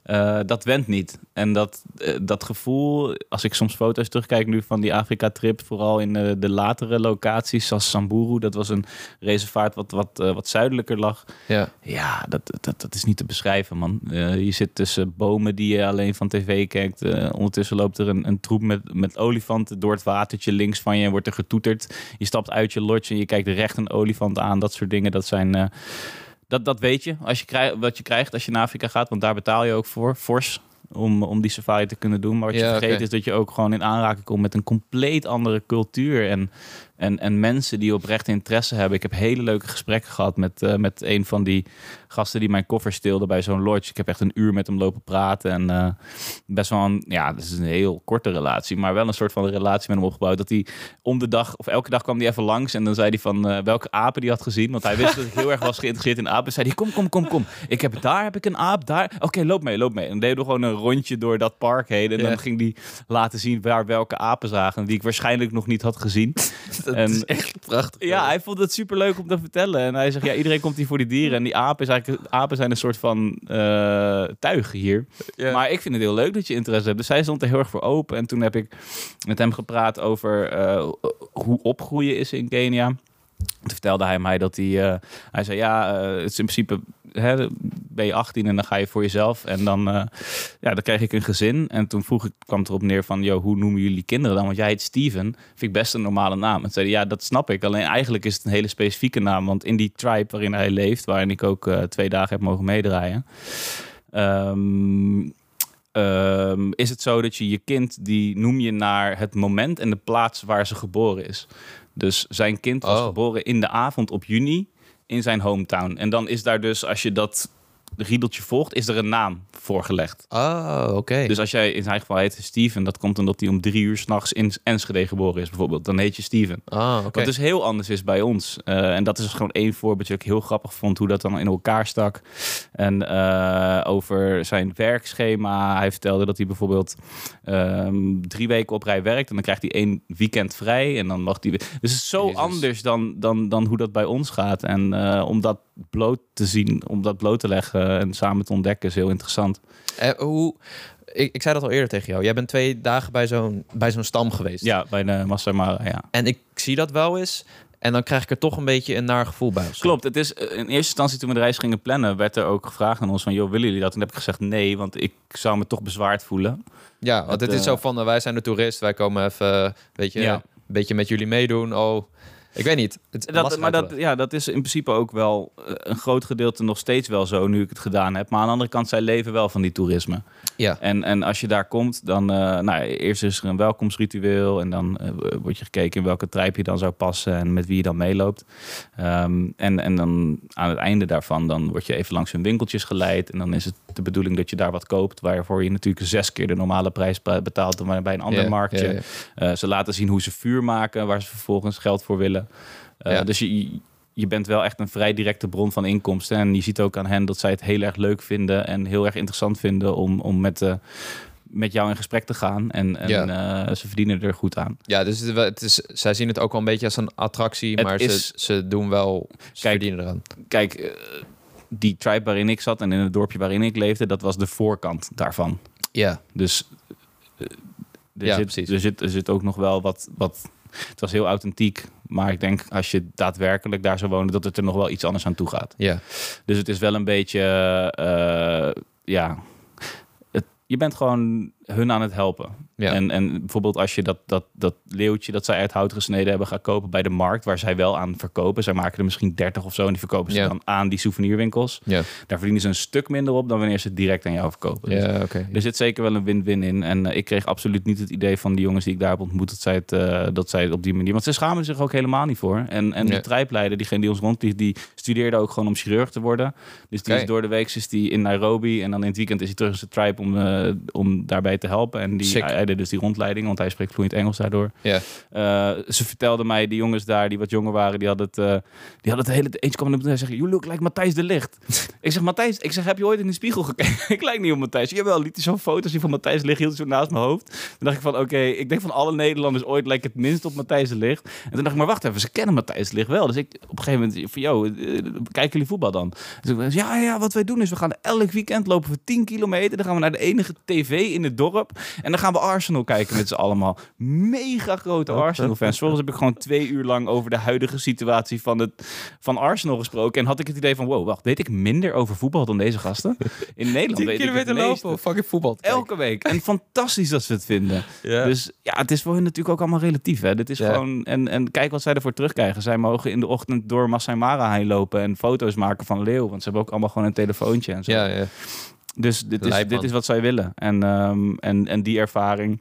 Eh, dat went niet. En dat, eh, dat gevoel, als ik soms foto's terugkijk nu van die Afrika-trip, vooral in eh, de latere locaties, zoals Samburu, dat was een reservaat wat, wat, wat zuidelijker lag. Ja. Ja, dat, dat, dat is niet te beschrijven, man. Je zit tussen bomen die je alleen van tv kijkt. Ondertussen loopt er een, een troep met, met olifanten door het watertje links van je en wordt er getoeterd. Je stapt uit je lodge en je kijkt recht een olifant aan. Dat soort dingen, dat zijn... dat, dat weet je, als je krijgt, wat je krijgt als je naar Afrika gaat. Want daar betaal je ook voor, fors, om, om die safari te kunnen doen. Maar wat je Ja, vergeet is dat je ook gewoon in aanraking komt met een compleet andere cultuur. En, en, en mensen die oprecht interesse hebben. Ik heb hele leuke gesprekken gehad met, eh, met een van die gasten die mijn koffer steelde bij zo'n lodge. Ik heb echt een uur met hem lopen praten. En eh, best wel een, ja, dat is een heel korte relatie. Maar wel een soort van relatie met hem opgebouwd. Dat hij om de dag, of elke dag kwam hij even langs. En dan zei hij van eh, welke apen die had gezien. Want hij wist dat ik heel erg was geïnteresseerd in apen. Zei hij, kom, kom, kom, kom. Ik heb daar heb ik een aap, daar. Oké, loop mee, loop mee. En dan deden we gewoon een rondje door dat park heen. En Ja. dan ging hij laten zien waar welke apen zagen. Die ik waarschijnlijk nog niet had gezien. Dat En- is echt prachtig. Ja, hij vond het super leuk om te vertellen. En hij zegt, ja, iedereen komt hier voor die dieren. En die apen, is eigenlijk, apen zijn een soort van eh, tuig hier. Ja. Maar ik vind het heel leuk dat je interesse hebt. Dus hij stond er heel erg voor open. En toen heb ik met hem gepraat over eh, hoe opgroeien is in Kenia. Toen vertelde hij mij dat hij... eh, hij zei, ja, eh, het is in principe... Hè, ben je 18 en dan ga je voor jezelf. En dan, eh, ja, dan kreeg ik een gezin. En toen vroeg ik, kwam erop neer van... Yo, hoe noemen jullie kinderen dan? Want jij heet Steven. Vind ik best een normale naam. En zei ja, dat snap ik. Alleen eigenlijk is het een hele specifieke naam. Want in die tribe waarin hij leeft... waarin ik ook twee dagen heb mogen meedraaien... ehm, ehm, is het zo dat je je kind... die noem je naar het moment en de plaats waar ze geboren is. Dus zijn kind was Oh. geboren in de avond op juni in zijn hometown. En dan is daar dus, als je dat riedeltje volgt, is er een naam voorgelegd. Oh, oké. Dus als jij in zijn geval heet Steven, dat komt omdat hij om drie uur s'nachts in Enschede geboren is bijvoorbeeld. Dan heet je Steven. Ah, oké. Wat dus heel anders is bij ons. Eh, en dat is gewoon één voorbeeldje dat ik heel grappig vond hoe dat dan in elkaar stak. En eh, over zijn werkschema. Hij vertelde dat hij bijvoorbeeld ehm, drie weken op rij werkt. En dan krijgt hij één weekend vrij. En dan mag hij weer. Dus het is zo Jezus. anders dan, dan, dan hoe dat bij ons gaat. En eh, om dat bloot te zien, om dat bloot te leggen en samen te ontdekken, is heel interessant. Eh, hoe... Ik, ik zei dat al eerder tegen jou. Jij bent twee dagen bij zo'n bij zo'n stam geweest. Ja, bij de Masai Mara, ja. En ik zie dat wel eens. En dan krijg ik er toch een beetje een naar gevoel bij. Klopt, het is eh, in eerste instantie toen we de reis gingen plannen, werd er ook gevraagd aan ons van, joh, willen jullie dat? En heb ik gezegd nee, want ik zou me toch bezwaard voelen. Ja, want Het, het is eh, zo van, wij zijn de toerist. Wij komen even, weet je, Ja. een beetje met jullie meedoen. Oh, ik weet niet. Het, Dat, maar dat, ja, dat is in principe ook wel eh, een groot gedeelte nog steeds wel zo, nu ik het gedaan heb. Maar aan de andere kant, zij leven wel van die toerisme. Ja. En, en als je daar komt, dan, eh, nou, eerst is er een welkomstritueel en dan eh, wordt je gekeken in welke trijp je dan zou passen en met wie je dan meeloopt. Ehm, en, en dan aan het einde daarvan, dan word je even langs hun winkeltjes geleid en dan is het de bedoeling dat je daar wat koopt, waarvoor je natuurlijk zes keer de normale prijs be- betaalt dan bij een ander Ja, marktje. ja. Eh, ze laten zien hoe ze vuur maken, waar ze vervolgens geld voor willen. Ja. Dus je, je bent wel echt een vrij directe bron van inkomsten. En je ziet ook aan hen dat zij het heel erg leuk vinden en heel erg interessant vinden om, om met, eh, met jou in gesprek te gaan. En, en eh, ze verdienen er goed aan. Ja, dus het, het is, zij zien het ook wel een beetje als een attractie. Het maar is- ze, ze doen wel, ze Kijk, verdienen eraan. Kijk, eh, die tribe waarin ik zat en in het dorpje waarin ik leefde, dat was de voorkant daarvan. Ja, Dus er, Ja, zit, precies. er, zit, er zit ook nog wel wat, wat. Het was heel authentiek. Maar ik denk als je daadwerkelijk daar zou wonen, dat het er nog wel iets anders aan toe gaat. ja. Dus het is wel een beetje. eh, ja. Het, je bent gewoon hun aan het helpen. Ja. En, en bijvoorbeeld als je dat, dat, dat leeuwtje dat zij uit hout gesneden hebben gaat kopen bij de markt, waar zij wel aan verkopen. Zij maken er misschien 30 of zo en die verkopen ze Ja. dan aan die souvenirwinkels. Ja, Daar verdienen ze een stuk minder op dan wanneer ze het direct aan jou verkopen. Dus ja er zit zeker wel een win-win in. En eh, ik kreeg absoluut niet het idee van die jongens die ik daar heb ontmoet... dat zij het, eh, dat zij het op die manier... Want ze schamen zich ook helemaal niet voor. En, en die trijpleider, diegene die ons rond... Die, die studeerde ook gewoon om chirurg te worden. Dus die is door de week is die in Nairobi... en dan in het weekend is hij terug in zijn tribe om, eh, om daarbij te helpen. En die, hij, hij deed dus die rondleiding, want hij spreekt vloeiend Engels daardoor. Ja. Eh, ze vertelde mij, die jongens daar, die wat jonger waren... die hadden het, eh, die hadden het hele... Eentje kwam en zei... You look like Matthijs de Licht. ik zeg, Matthijs, ik zeg, heb je ooit in de spiegel gekeken? ik lijk niet op Matthijs. Jawel, liet hij zo'n foto's zien van Matthijs de Licht, hield zo naast mijn hoofd. Toen dacht ik van, oké, ik denk van alle Nederlanders ooit lijkt het minst op Matthijs de Licht. En toen dacht ik, maar wacht even, ze kennen Matthijs de Licht wel. Dus ik op een gegeven moment van, yo, eh, kijken jullie voetbal dan? Dus ik ja, ja, wat wij doen is, we gaan elk weekend lopen we 10 kilometer. Dan gaan we naar de enige tv in het dorp. En dan gaan we Arsenal kijken met z'n allemaal. Mega grote Arsenal-fans. Volgens heb ik gewoon twee uur lang over de huidige situatie van, het, van Arsenal gesproken. En had ik het idee van, wow, wacht, weet ik minder over voetbal dan deze gasten? In Nederland weet ik het meeste. fucking voetbal. Elke week. En fantastisch dat ze het vinden. Dus ja, het is voor hen natuurlijk ook allemaal relatief. Hè? Dit is gewoon, en, en kijk wat zij ervoor terugkrijgen. Zij mogen in de ochtend door Masai Mara heen lopen en foto's maken van leeuw. Want ze hebben ook allemaal gewoon een telefoontje en zo. ja, ja. Dus dit is, dit is wat zij willen. En, ehm, en, en die ervaring,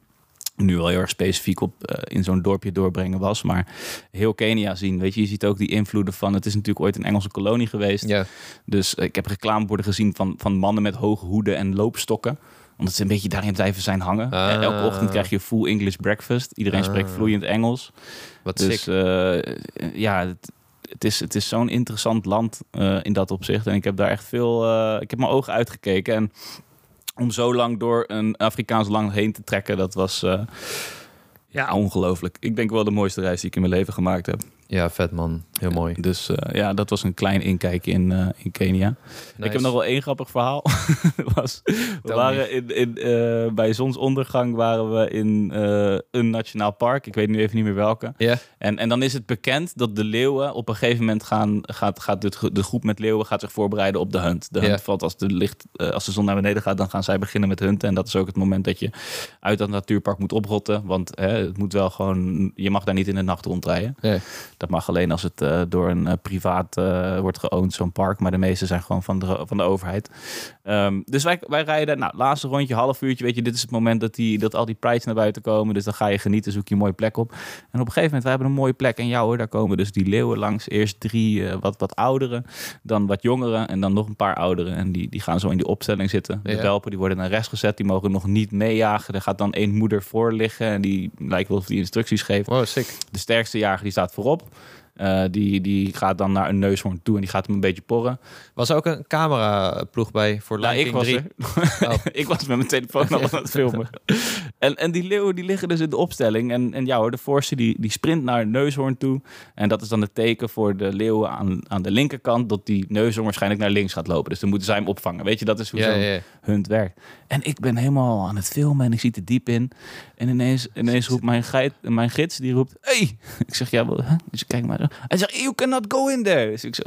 nu wel heel erg specifiek op eh, in zo'n dorpje doorbrengen was. Maar heel Kenia zien. Weet je, je ziet ook die invloeden van. Het is natuurlijk ooit een Engelse kolonie geweest. ja. Dus eh, ik heb reclameborden gezien van, van mannen met hoge hoeden en loopstokken omdat ze een beetje daarin blijven zijn hangen. Ah. En Elke ochtend krijg je full English breakfast. Iedereen Ah. spreekt vloeiend Engels. Wat Dus eh, ja, het, het is, het is zo'n interessant land eh, in dat opzicht. En ik heb daar echt veel... eh, ik heb mijn ogen uitgekeken. En om zo lang door een Afrikaans land heen te trekken, dat was... eh, ja, ongelooflijk. Ik denk wel de mooiste reis die ik in mijn leven gemaakt heb. Ja, vet man. Heel mooi. Dus eh, ja, dat was een klein inkijkje in, eh, in Kenia. Ik heb nog wel één grappig verhaal. was, we Tell waren in, in, eh, bij zonsondergang waren we in een nationaal park. Ik weet nu even niet meer welke. Ja, En, en dan is het bekend dat de leeuwen op een gegeven moment gaan, gaat, gaat de, de groep met leeuwen gaat zich voorbereiden op de hunt. De hunt valt als de, licht, als de zon naar beneden gaat, dan gaan zij beginnen met hunten. En dat is ook het moment dat je uit dat natuurpark moet oprotten. Want hè, het moet wel gewoon, je mag daar niet in de nacht rondrijden. Dat mag alleen als het eh, door een eh, privaat eh, wordt geowned, zo'n park. Maar de meeste zijn gewoon van de, van de overheid. Ehm, dus wij, wij rijden, nou, laatste rondje, half uurtje. Weet je, dit is het moment dat, die, dat al die prides naar buiten komen. Dus dan ga je genieten, zoek je een mooie plek op. En op een gegeven moment, wij hebben een mooie plek. En jou hoor, daar komen dus die leeuwen langs. Eerst drie wat, wat ouderen, dan wat jongeren en dan nog een paar ouderen. En die, die gaan zo in die opstelling zitten. De Ja. welpen die worden naar rechts gezet, die mogen nog niet meejagen. Er gaat dan één moeder voor liggen en die lijkt wel of die instructies geeft. wow, sick. De sterkste jager die staat voorop. health. Eh, die, die gaat dan naar een neushoorn toe en die gaat hem een beetje porren. Was er ook een cameraploeg bij voor Nou, Lion ik was 3? er. Oh. ik was met mijn telefoon al aan het filmen. En, en die leeuwen die liggen dus in de opstelling. En, en ja hoor, de voorste die, die sprint naar een neushoorn toe. En dat is dan het teken voor de leeuwen aan, aan de linkerkant... dat die neushoorn waarschijnlijk naar links gaat lopen. Dus dan moeten zij hem opvangen. Weet je, dat is hoe Ja, zo'n ja, ja. hunt werkt. En ik ben helemaal aan het filmen en ik zie er diep in. En ineens, ineens roept mijn, geit, mijn gids, die roept... Hey! Ik zeg, ja, wel? Dus kijk maar Hij zegt, you cannot go in there. Dus ik zo...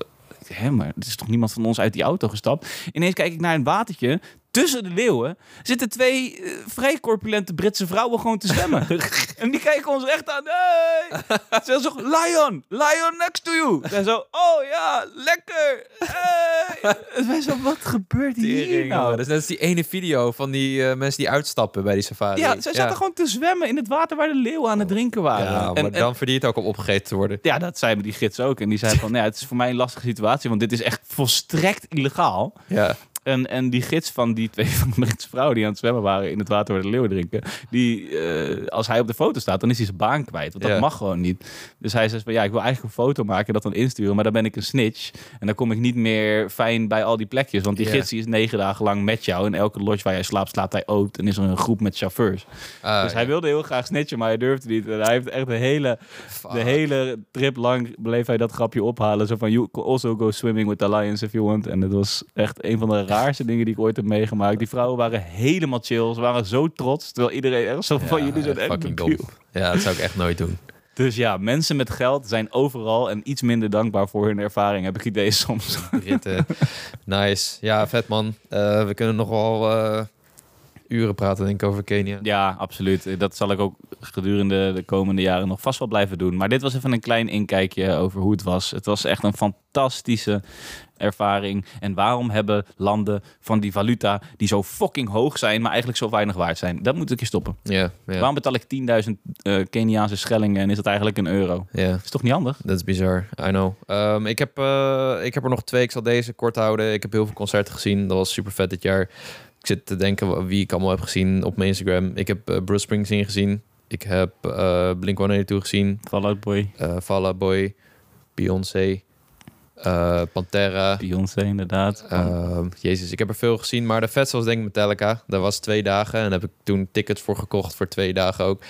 Hé, maar er is toch niemand van ons uit die auto gestapt? Ineens kijk ik naar een watertje. Tussen de leeuwen zitten twee eh, vrij corpulente Britse vrouwen gewoon te zwemmen. en die kijken ons echt aan. Hey! Ze zo, Lion, Lion next to you. En zo, oh ja, lekker. Hey! En wij zo, wat gebeurt hier Tering, nou? Dat is net als die ene video van die eh, mensen die uitstappen bij die safari. Ja, zij zaten gewoon te zwemmen in het water waar de leeuwen aan het drinken waren. Ja, maar en, en- dan verdient het ook om opgegeten te worden. ja, dat zei me die gids ook. En die zei van, nou ja, het is voor mij een lastige situatie, want dit is echt volstrekt illegaal. Ja, En, en die gids van die twee van de Britse vrouwen die aan het zwemmen waren in het water waar de leeuwen drinken, die, eh, als hij op de foto staat, dan is hij zijn baan kwijt. Want dat Ja. mag gewoon niet. Dus hij zegt van, ja, ik wil eigenlijk een foto maken en dat dan insturen, maar dan ben ik een snitch. En dan kom ik niet meer fijn bij al die plekjes. Want die gids die is negen dagen lang met jou. En elke lodge waar jij slaapt, slaapt hij ook. En is er een groep met chauffeurs. Ah, dus hij ja. wilde heel graag snitchen, maar hij durfde niet. En hij heeft echt de hele, Fuck. de hele trip lang bleef hij dat grapje ophalen. Zo van, you can also go swimming with the lions if you want. En dat was echt een van de raarste dingen die ik ooit heb meegemaakt. Die vrouwen waren helemaal chill. Ze waren zo trots. Terwijl iedereen echt zo van, jullie zijn echt fucking debiel." dom. Ja, dat zou ik echt nooit doen. Dus ja, mensen met geld zijn overal en iets minder dankbaar voor hun ervaring, heb ik idee soms. Ritten. nice. Ja, vet man. Eh, we kunnen nog wel eh, uren praten denk ik over Kenia. Ja, absoluut. Dat zal ik ook gedurende de komende jaren nog vast wel blijven doen. Maar dit was even een klein inkijkje over hoe het was. Het was echt een fantastische ervaring. En waarom hebben landen van die valuta die zo fucking hoog zijn, maar eigenlijk zo weinig waard zijn? Dat moet ik je stoppen. Ja, ja. Waarom betaal ik 10.000 eh Keniaanse schellingen en is dat eigenlijk een euro? ja. Is toch niet handig? Dat is bizar, I know. Ehm, ik, heb, eh, ik heb er nog twee, ik zal deze kort houden. Ik heb heel veel concerten gezien, dat was super vet dit jaar. Ik zit te denken wie ik allemaal heb gezien op mijn Instagram. Ik heb eh, Bruce Springsteen gezien. Ik heb eh Blink-182 gezien. Fallout Boy, eh Fall Out Boy, Beyoncé, eh, Pantera. Beyoncé inderdaad. Ehm, Jezus, ik heb er veel gezien, maar de vetste was denk ik Metallica. Dat was twee dagen en daar heb ik toen tickets voor gekocht voor twee dagen ook.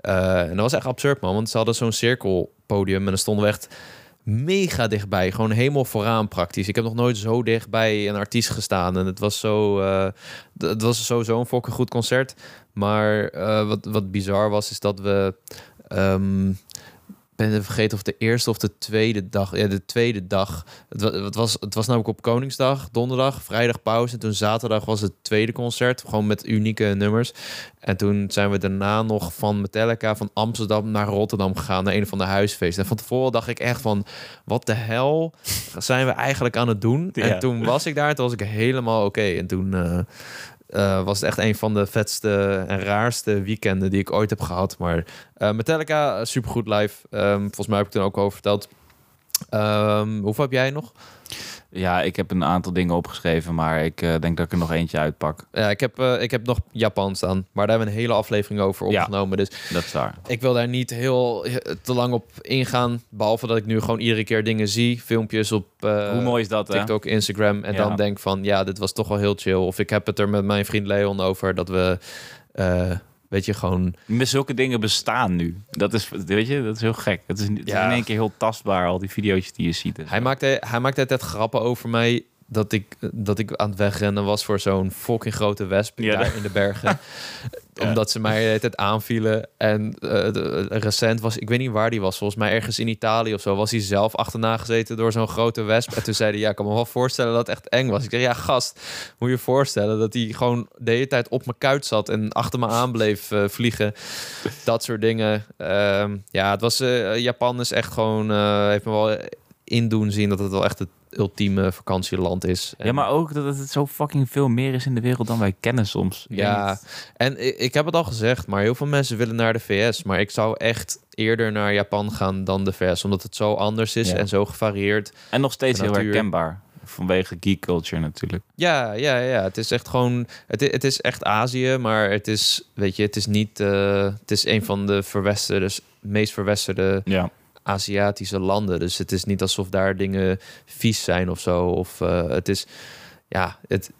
Eh, en dat was echt absurd man, want ze hadden zo'n cirkelpodium en dan stonden we echt mega dichtbij. Gewoon helemaal vooraan praktisch. Ik heb nog nooit zo dichtbij een artiest gestaan en het was zo... eh, het was sowieso een fucking goed concert. Maar eh, wat, wat bizar was, is dat we... ehm, ben vergeten of de eerste of de tweede dag. Ja, de tweede dag. Het, wa- het, was, het was namelijk op Koningsdag, donderdag, vrijdag pauze. En toen zaterdag was het tweede concert. Gewoon met unieke nummers. En toen zijn we daarna nog van Metallica van Amsterdam naar Rotterdam gegaan. Naar een van de huisfeesten. En van tevoren dacht ik echt van... Wat de hel zijn we eigenlijk aan het doen? Ja. En toen was ik daar. en Toen was ik helemaal oké. En toen... eh, eh, was het echt een van de vetste en raarste weekenden die ik ooit heb gehad. Maar eh, Metallica, supergoed live. Ehm, volgens mij heb ik toen ook al verteld. Ehm, hoeveel heb jij nog? Ja, ik heb een aantal dingen opgeschreven, maar ik eh, denk dat ik er nog eentje uitpak. Ja, ik heb, eh, ik heb nog Japan staan. Maar daar hebben we een hele aflevering over Ja. opgenomen. Dus Dat is waar. ik wil daar niet heel eh, te lang op ingaan. Behalve dat ik nu gewoon iedere keer dingen zie. Filmpjes op Hoe mooi is dat, hè? TikTok, Instagram. En Ja. dan denk van, ja, dit was toch wel heel chill. Of ik heb het er met mijn vriend Leon over dat we... Weet je, gewoon... Met zulke dingen bestaan nu. Dat is, weet je, dat is heel gek. Het is, het is Ja. in één keer heel tastbaar, al die video's die je ziet. Hij maakte, hij maakte altijd grappen over mij dat ik, dat ik aan het wegrennen was voor zo'n fucking grote wesp Ja, daar in de bergen. Ja. Omdat ze mij de hele tijd aanvielen. En eh, de- recent was, ik weet niet waar die was, volgens mij ergens in Italië of zo, was hij zelf achterna gezeten door zo'n grote wesp. En toen zei hij, ja, ik kan me wel voorstellen dat het echt eng was. Ik zeg, ja, gast, moet je je voorstellen dat hij gewoon de hele tijd op mijn kuit zat en achter me aan bleef eh, vliegen. Dat soort dingen. Ehm, ja, het was, eh, Japan is echt gewoon, eh, heeft me wel in doen zien dat het wel echt het ultieme vakantieland is. En- Ja, maar ook dat het zo fucking veel meer is in de wereld dan wij kennen soms. Ja, weet en ik, ik heb het al gezegd, maar heel veel mensen willen naar de VS. Maar ik zou echt eerder naar Japan gaan dan de VS, omdat het zo anders is Ja. en zo gevarieerd. En nog steeds heel herkenbaar. Vanwege geek culture natuurlijk. Ja, ja, ja. Het is echt gewoon, het, het is echt Azië, maar het is, weet je, het is niet, eh, het is een van de verwesterde, meest verwesterde Ja. Aziatische landen. Dus het is niet alsof daar dingen vies zijn of zo. Of eh, het is, ja, het,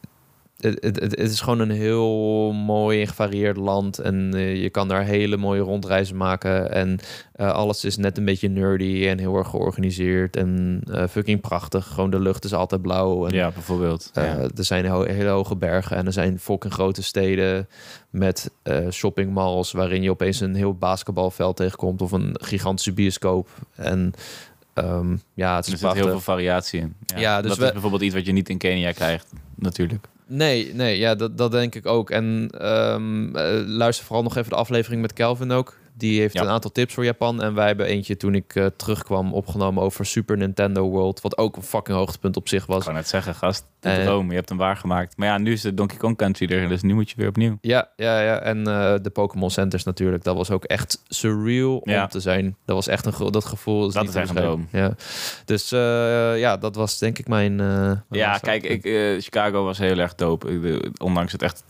het, het, het is gewoon een heel mooi en gevarieerd land. En eh, je kan daar hele mooie rondreizen maken. En eh, alles is net een beetje nerdy en heel erg georganiseerd. En eh, fucking prachtig. Gewoon de lucht is altijd blauw. En ja, bijvoorbeeld. ja. Er zijn ho- hele hoge bergen en er zijn fucking grote steden met shoppingmalls waarin je opeens een heel basketbalveld tegenkomt of een gigantische bioscoop. En ehm, ja, het Er is zit heel veel variatie in. Ja, Ja, dus dat we- is bijvoorbeeld iets wat je niet in Kenia krijgt, natuurlijk. Nee, nee, ja, dat, dat denk ik ook. En ehm, eh, luister vooral nog even de aflevering met Kelvin ook. Die heeft Ja. een aantal tips voor Japan. En wij hebben eentje toen ik eh, terugkwam opgenomen over Super Nintendo World. Wat ook een fucking hoogtepunt op zich Ik was. kan net zeggen, gast, de Eh. droom, je hebt hem waargemaakt. Maar ja, nu is de Donkey Kong Country er, dus nu moet je weer opnieuw. Ja, ja, ja. En eh, de Pokémon Centers natuurlijk. Dat was ook echt surreal Ja. om te zijn. Dat was echt een dat gevoel. Dat is echt een beschrijven. Ja. Dus ja, dat was denk ik mijn. Ja, kijk, ik, Chicago was heel erg dope. Ik, ondanks het echt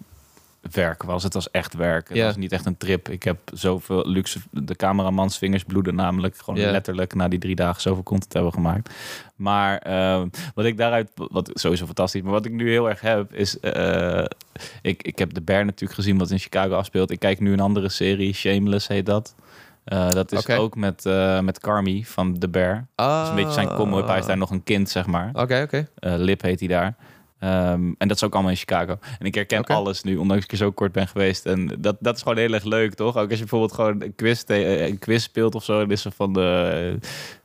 werk was, het was echt werk. Het Ja. was niet echt een trip. Ik heb zoveel luxe... De cameramans vingers bloeden namelijk. Gewoon Ja. letterlijk na die drie dagen zoveel content hebben gemaakt. Maar eh, wat ik daaruit... Wat sowieso fantastisch. Maar wat ik nu heel erg heb, is... eh, ik, ik heb de Bear natuurlijk gezien wat in Chicago afspeelt. Ik kijk nu een andere serie. Shameless heet dat. Eh, dat is ook met, eh met Carmi van The Bear. Dat is een beetje zijn come-up. Hij is daar nog een kind, zeg maar. Oké, oké. Lip heet hij daar. Ehm, en dat is ook allemaal in Chicago. En ik herken alles nu, ondanks ik er zo kort ben geweest. En dat, dat is gewoon heel erg leuk, toch? Ook als je bijvoorbeeld gewoon een quiz, eh, een quiz speelt of zo. Dan is er van de...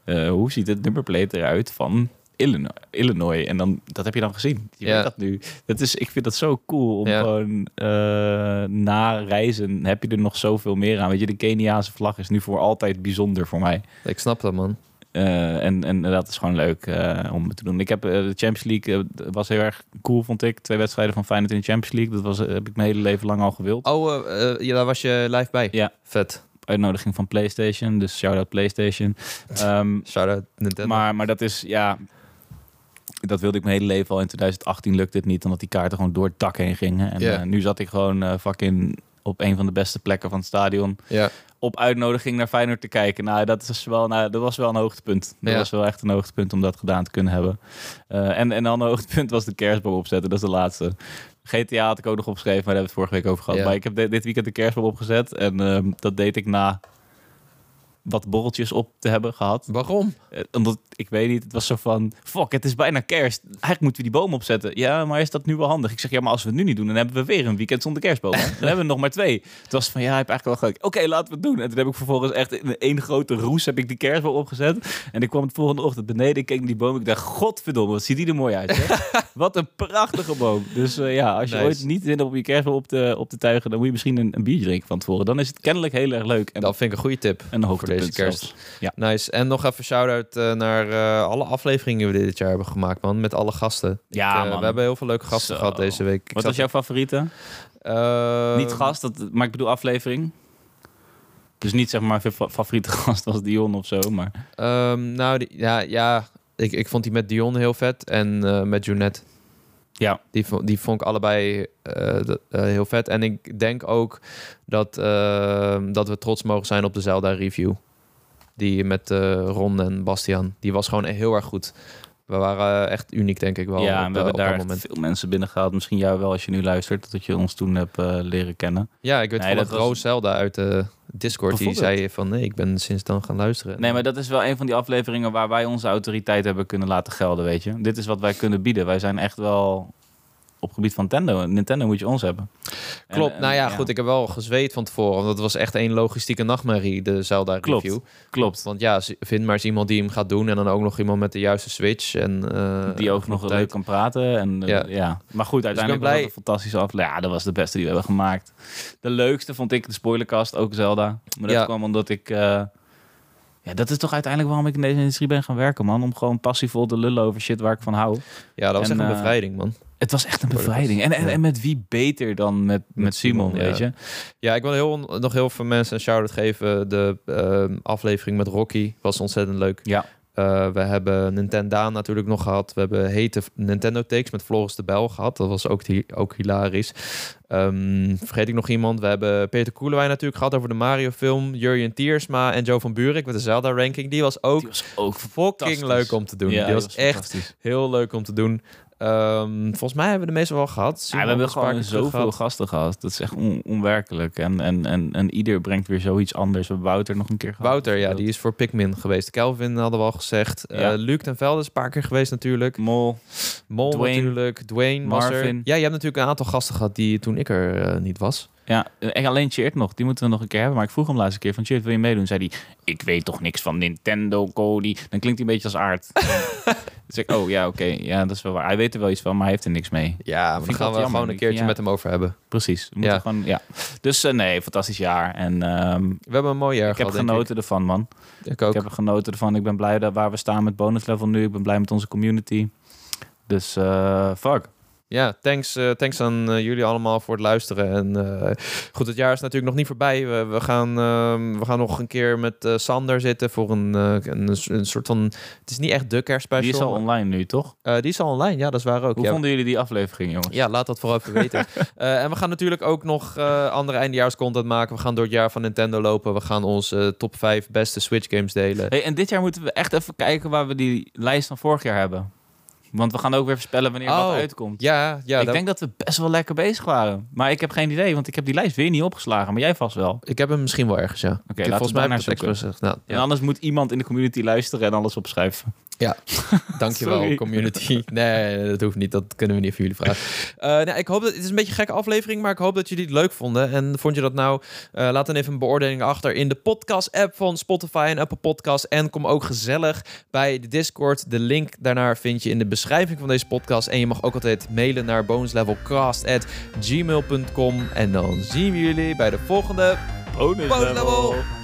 eh, eh, hoe ziet het nummerplate eruit van Illinois? Illinois. En dan, dat heb je dan gezien. Je Ja. weet dat nu. Dat is, ik vind dat zo cool. Om Ja. gewoon eh, na reizen heb je er nog zoveel meer aan. Weet je, de Keniaanse vlag is nu voor altijd bijzonder voor mij. Ik snap dat, man. Eh, en, en dat is gewoon leuk eh, om te doen. Ik heb eh, de Champions League was heel erg cool, vond ik. Twee wedstrijden van Feyenoord in de Champions League. Dat was, heb ik mijn hele leven lang al gewild. Oh, ja, daar was je live bij. Ja. Vet. Uitnodiging van PlayStation, dus shout-out PlayStation. Ehm, Shout-out Nintendo. maar, maar dat is, ja... Dat wilde ik mijn hele leven al. In 2018 lukte het niet, omdat die kaarten gewoon door het dak heen gingen. En nu zat ik gewoon fucking op een van de beste plekken van het stadion. ja. Op uitnodiging naar Feyenoord te kijken. Nou, dat, is wel, nou, dat was wel een hoogtepunt. Dat Ja. was wel echt een hoogtepunt om dat gedaan te kunnen hebben. Eh, en, en dan een hoogtepunt was de kerstboom opzetten. Dat is de laatste. GTA had ik ook nog opgeschreven, maar daar hebben we het vorige week over gehad. Ja. Maar ik heb dit weekend de kerstboom opgezet. En ehm, dat deed ik na wat borreltjes op te hebben gehad. Waarom? Eh, omdat, ik weet niet, het was zo van... Fuck, het is bijna kerst. Eigenlijk moeten we die boom opzetten. Ja, maar is dat nu wel handig? Ik zeg, ja, maar als we het nu niet doen... dan hebben we weer een weekend zonder kerstboom. Dan hebben we nog maar twee. Het was van, ja, ik heb eigenlijk wel gelijk. Oké, laten we het doen. En toen heb ik vervolgens echt in één grote roes... heb ik die kerstboom opgezet. En ik kwam het volgende ochtend beneden. Ik keek naar die boom. Ik dacht, godverdomme, wat ziet die er mooi uit. Hè? wat een prachtige boom. Dus eh, ja, als je Nice. ooit niet zin hebt om je kerstboom op te, op te tuigen... dan moet je misschien een, een bier drinken van tevoren. Dan is het kennelijk heel erg leuk. En, Dat vind ik een goede tip. en een deze kerst. Ja. Nice. En nog even shout-out eh, naar eh, alle afleveringen die we dit jaar hebben gemaakt, man. Met alle gasten. Ja, Ik, eh, man. We hebben heel veel leuke gasten Zo. gehad deze week. Ik Wat was jouw favoriete? Niet gast, dat, maar ik bedoel aflevering. Dus niet zeg maar fa- favoriete gast als Dion of zo, maar... ehm, nou, die- ja, ja ik, ik vond die met Dion heel vet en met Junette. Ja. Die, die vond ik allebei heel vet. En ik denk ook dat, ehm, dat we trots mogen zijn op de Zelda review. Die met eh, Ron en Bastiaan. Die was gewoon heel erg goed. we waren eh, echt uniek, denk ik wel. ja, op, en we eh, hebben daar veel mensen binnengehaald. Misschien jou wel als je nu luistert, dat je ons toen hebt leren kennen. Ja, ik weet Nee, van dat Roos Zelda uit de Discord, die zei van nee, ik ben sinds dan gaan luisteren. Nee, maar dat is wel een van die afleveringen waar wij onze autoriteit hebben kunnen laten gelden, weet je. Dit is wat wij kunnen bieden. Wij zijn echt wel op gebied van Nintendo. Nintendo moet je ons hebben. En- Klopt, en- nou ja, goed, ik heb wel gezweet van tevoren, want het was echt één logistieke nachtmerrie, de Zelda Klopt. review. Klopt. Want ja, vind maar eens iemand die hem gaat doen en dan ook nog iemand met de juiste Switch. En, eh, Die ook nog leuk kan praten. En, eh, Ja. ja. Maar goed, uiteindelijk ben was blij- het een fantastische aflevering. Ja, dat was de beste die we hebben gemaakt. De leukste vond ik de spoilercast, ook Zelda. Maar dat Ja. kwam omdat ik... eh, ja, dat is toch uiteindelijk waarom ik in deze industrie ben gaan werken, man. Om gewoon passievol te lullen over shit waar ik van hou. Ja, dat was En, echt een eh, bevrijding, man. Het was echt een bevrijding. En, en, Ja. en met wie beter dan met, met, Simon, Simon, weet ja. je? Ja, ik wil heel, nog heel veel mensen een shout-out geven. De eh, aflevering met Rocky was ontzettend leuk. Ja. Eh, we hebben Nintendo natuurlijk nog gehad. We hebben hete Nintendo Takes met Floris de Bel gehad. Dat was ook, ook hilarisch. Ehm, vergeet ik nog iemand? We hebben Peter Koelewijn natuurlijk gehad over de Mario film. Jurjen Tiersma en Joe van Buurik met de Zelda ranking. Die was ook Die was ook fucking leuk om te doen. Ja, die was, echt heel leuk om te doen. Ehm, volgens mij hebben we de meeste wel gehad. Ja, we hebben gewoon zoveel gehad. gasten gehad. Dat is echt on- onwerkelijk. En, en, en, en ieder brengt weer zoiets anders. We hebben Wouter nog een keer gehad. Wouter, ja, die is voor Pikmin geweest. Kelvin hadden we al gezegd. Eh Ja. Luc ten Velde is een paar keer geweest natuurlijk. Mol. Mol Dwayne. natuurlijk. Dwayne was er. Marvin. Ja, je hebt natuurlijk een aantal gasten gehad die toen ik er eh, niet was. Ja, en alleen Cheert nog. Die moeten we nog een keer hebben. Maar ik vroeg hem laatste keer van Cheert, wil je meedoen? Zei hij, ik weet toch niks van Nintendo, Cody. Dan klinkt hij een beetje als aard. dus ik, oh ja, oké. Ja, dat is wel waar. Hij weet er wel iets van, maar hij heeft er niks mee. Ja, maar dan gaan wel we jammer. gewoon een keertje ja. met hem over hebben. Precies. We Ja. gewoon, ja. Dus eh, nee, fantastisch jaar. En ehm, We hebben een mooi jaar ik heb gehad, genoten ervan, man. Ik. Ik ook. Ik heb er genoten ervan. Ik ben blij dat waar we staan met bonus level nu. Ik ben blij met onze community. Dus eh, fuck. Ja, thanks, eh, thanks aan eh, jullie allemaal voor het luisteren. En eh, goed, het jaar is natuurlijk nog niet voorbij. We, we, gaan, ehm, we gaan nog een keer met Sander zitten voor een, een, een soort van... Het is niet echt de kerstspecial. Die is al online nu, toch? Die is al online, ja, dat is waar ook. Hoe ja. vonden jullie die aflevering, jongens? Ja, laat dat vooral even weten. En we gaan natuurlijk ook nog andere eindejaarscontent maken. We gaan door het jaar van Nintendo lopen. We gaan onze top 5 beste Switch games delen. Hey, en dit jaar moeten we echt even kijken waar we die lijst van vorig jaar hebben. Want we gaan ook weer voorspellen wanneer Oh, wat uitkomt. Ja, ja ik dat- denk dat we best wel lekker bezig waren. Maar ik heb geen idee, want ik heb die lijst weer niet opgeslagen. Maar jij vast wel. ik heb hem misschien wel ergens, ja. we volgens mij expres gezegd. Nou, En ja. anders moet iemand in de community luisteren en alles opschrijven. Dankjewel, Sorry. community. Nee, dat hoeft niet. Dat kunnen we niet voor jullie vragen. Nou, ik hoop dat het is een beetje een gekke aflevering, maar ik hoop dat jullie het leuk vonden. En vond je dat nou? Eh, laat dan even een beoordeling achter in de podcast-app van Spotify en Apple Podcast. En kom ook gezellig bij de Discord. De link daarnaar vind je in de beschrijving van deze podcast. En je mag ook altijd mailen naar bonuslevelcast@gmail.com. En dan zien we jullie bij de volgende Bonus Bonus level.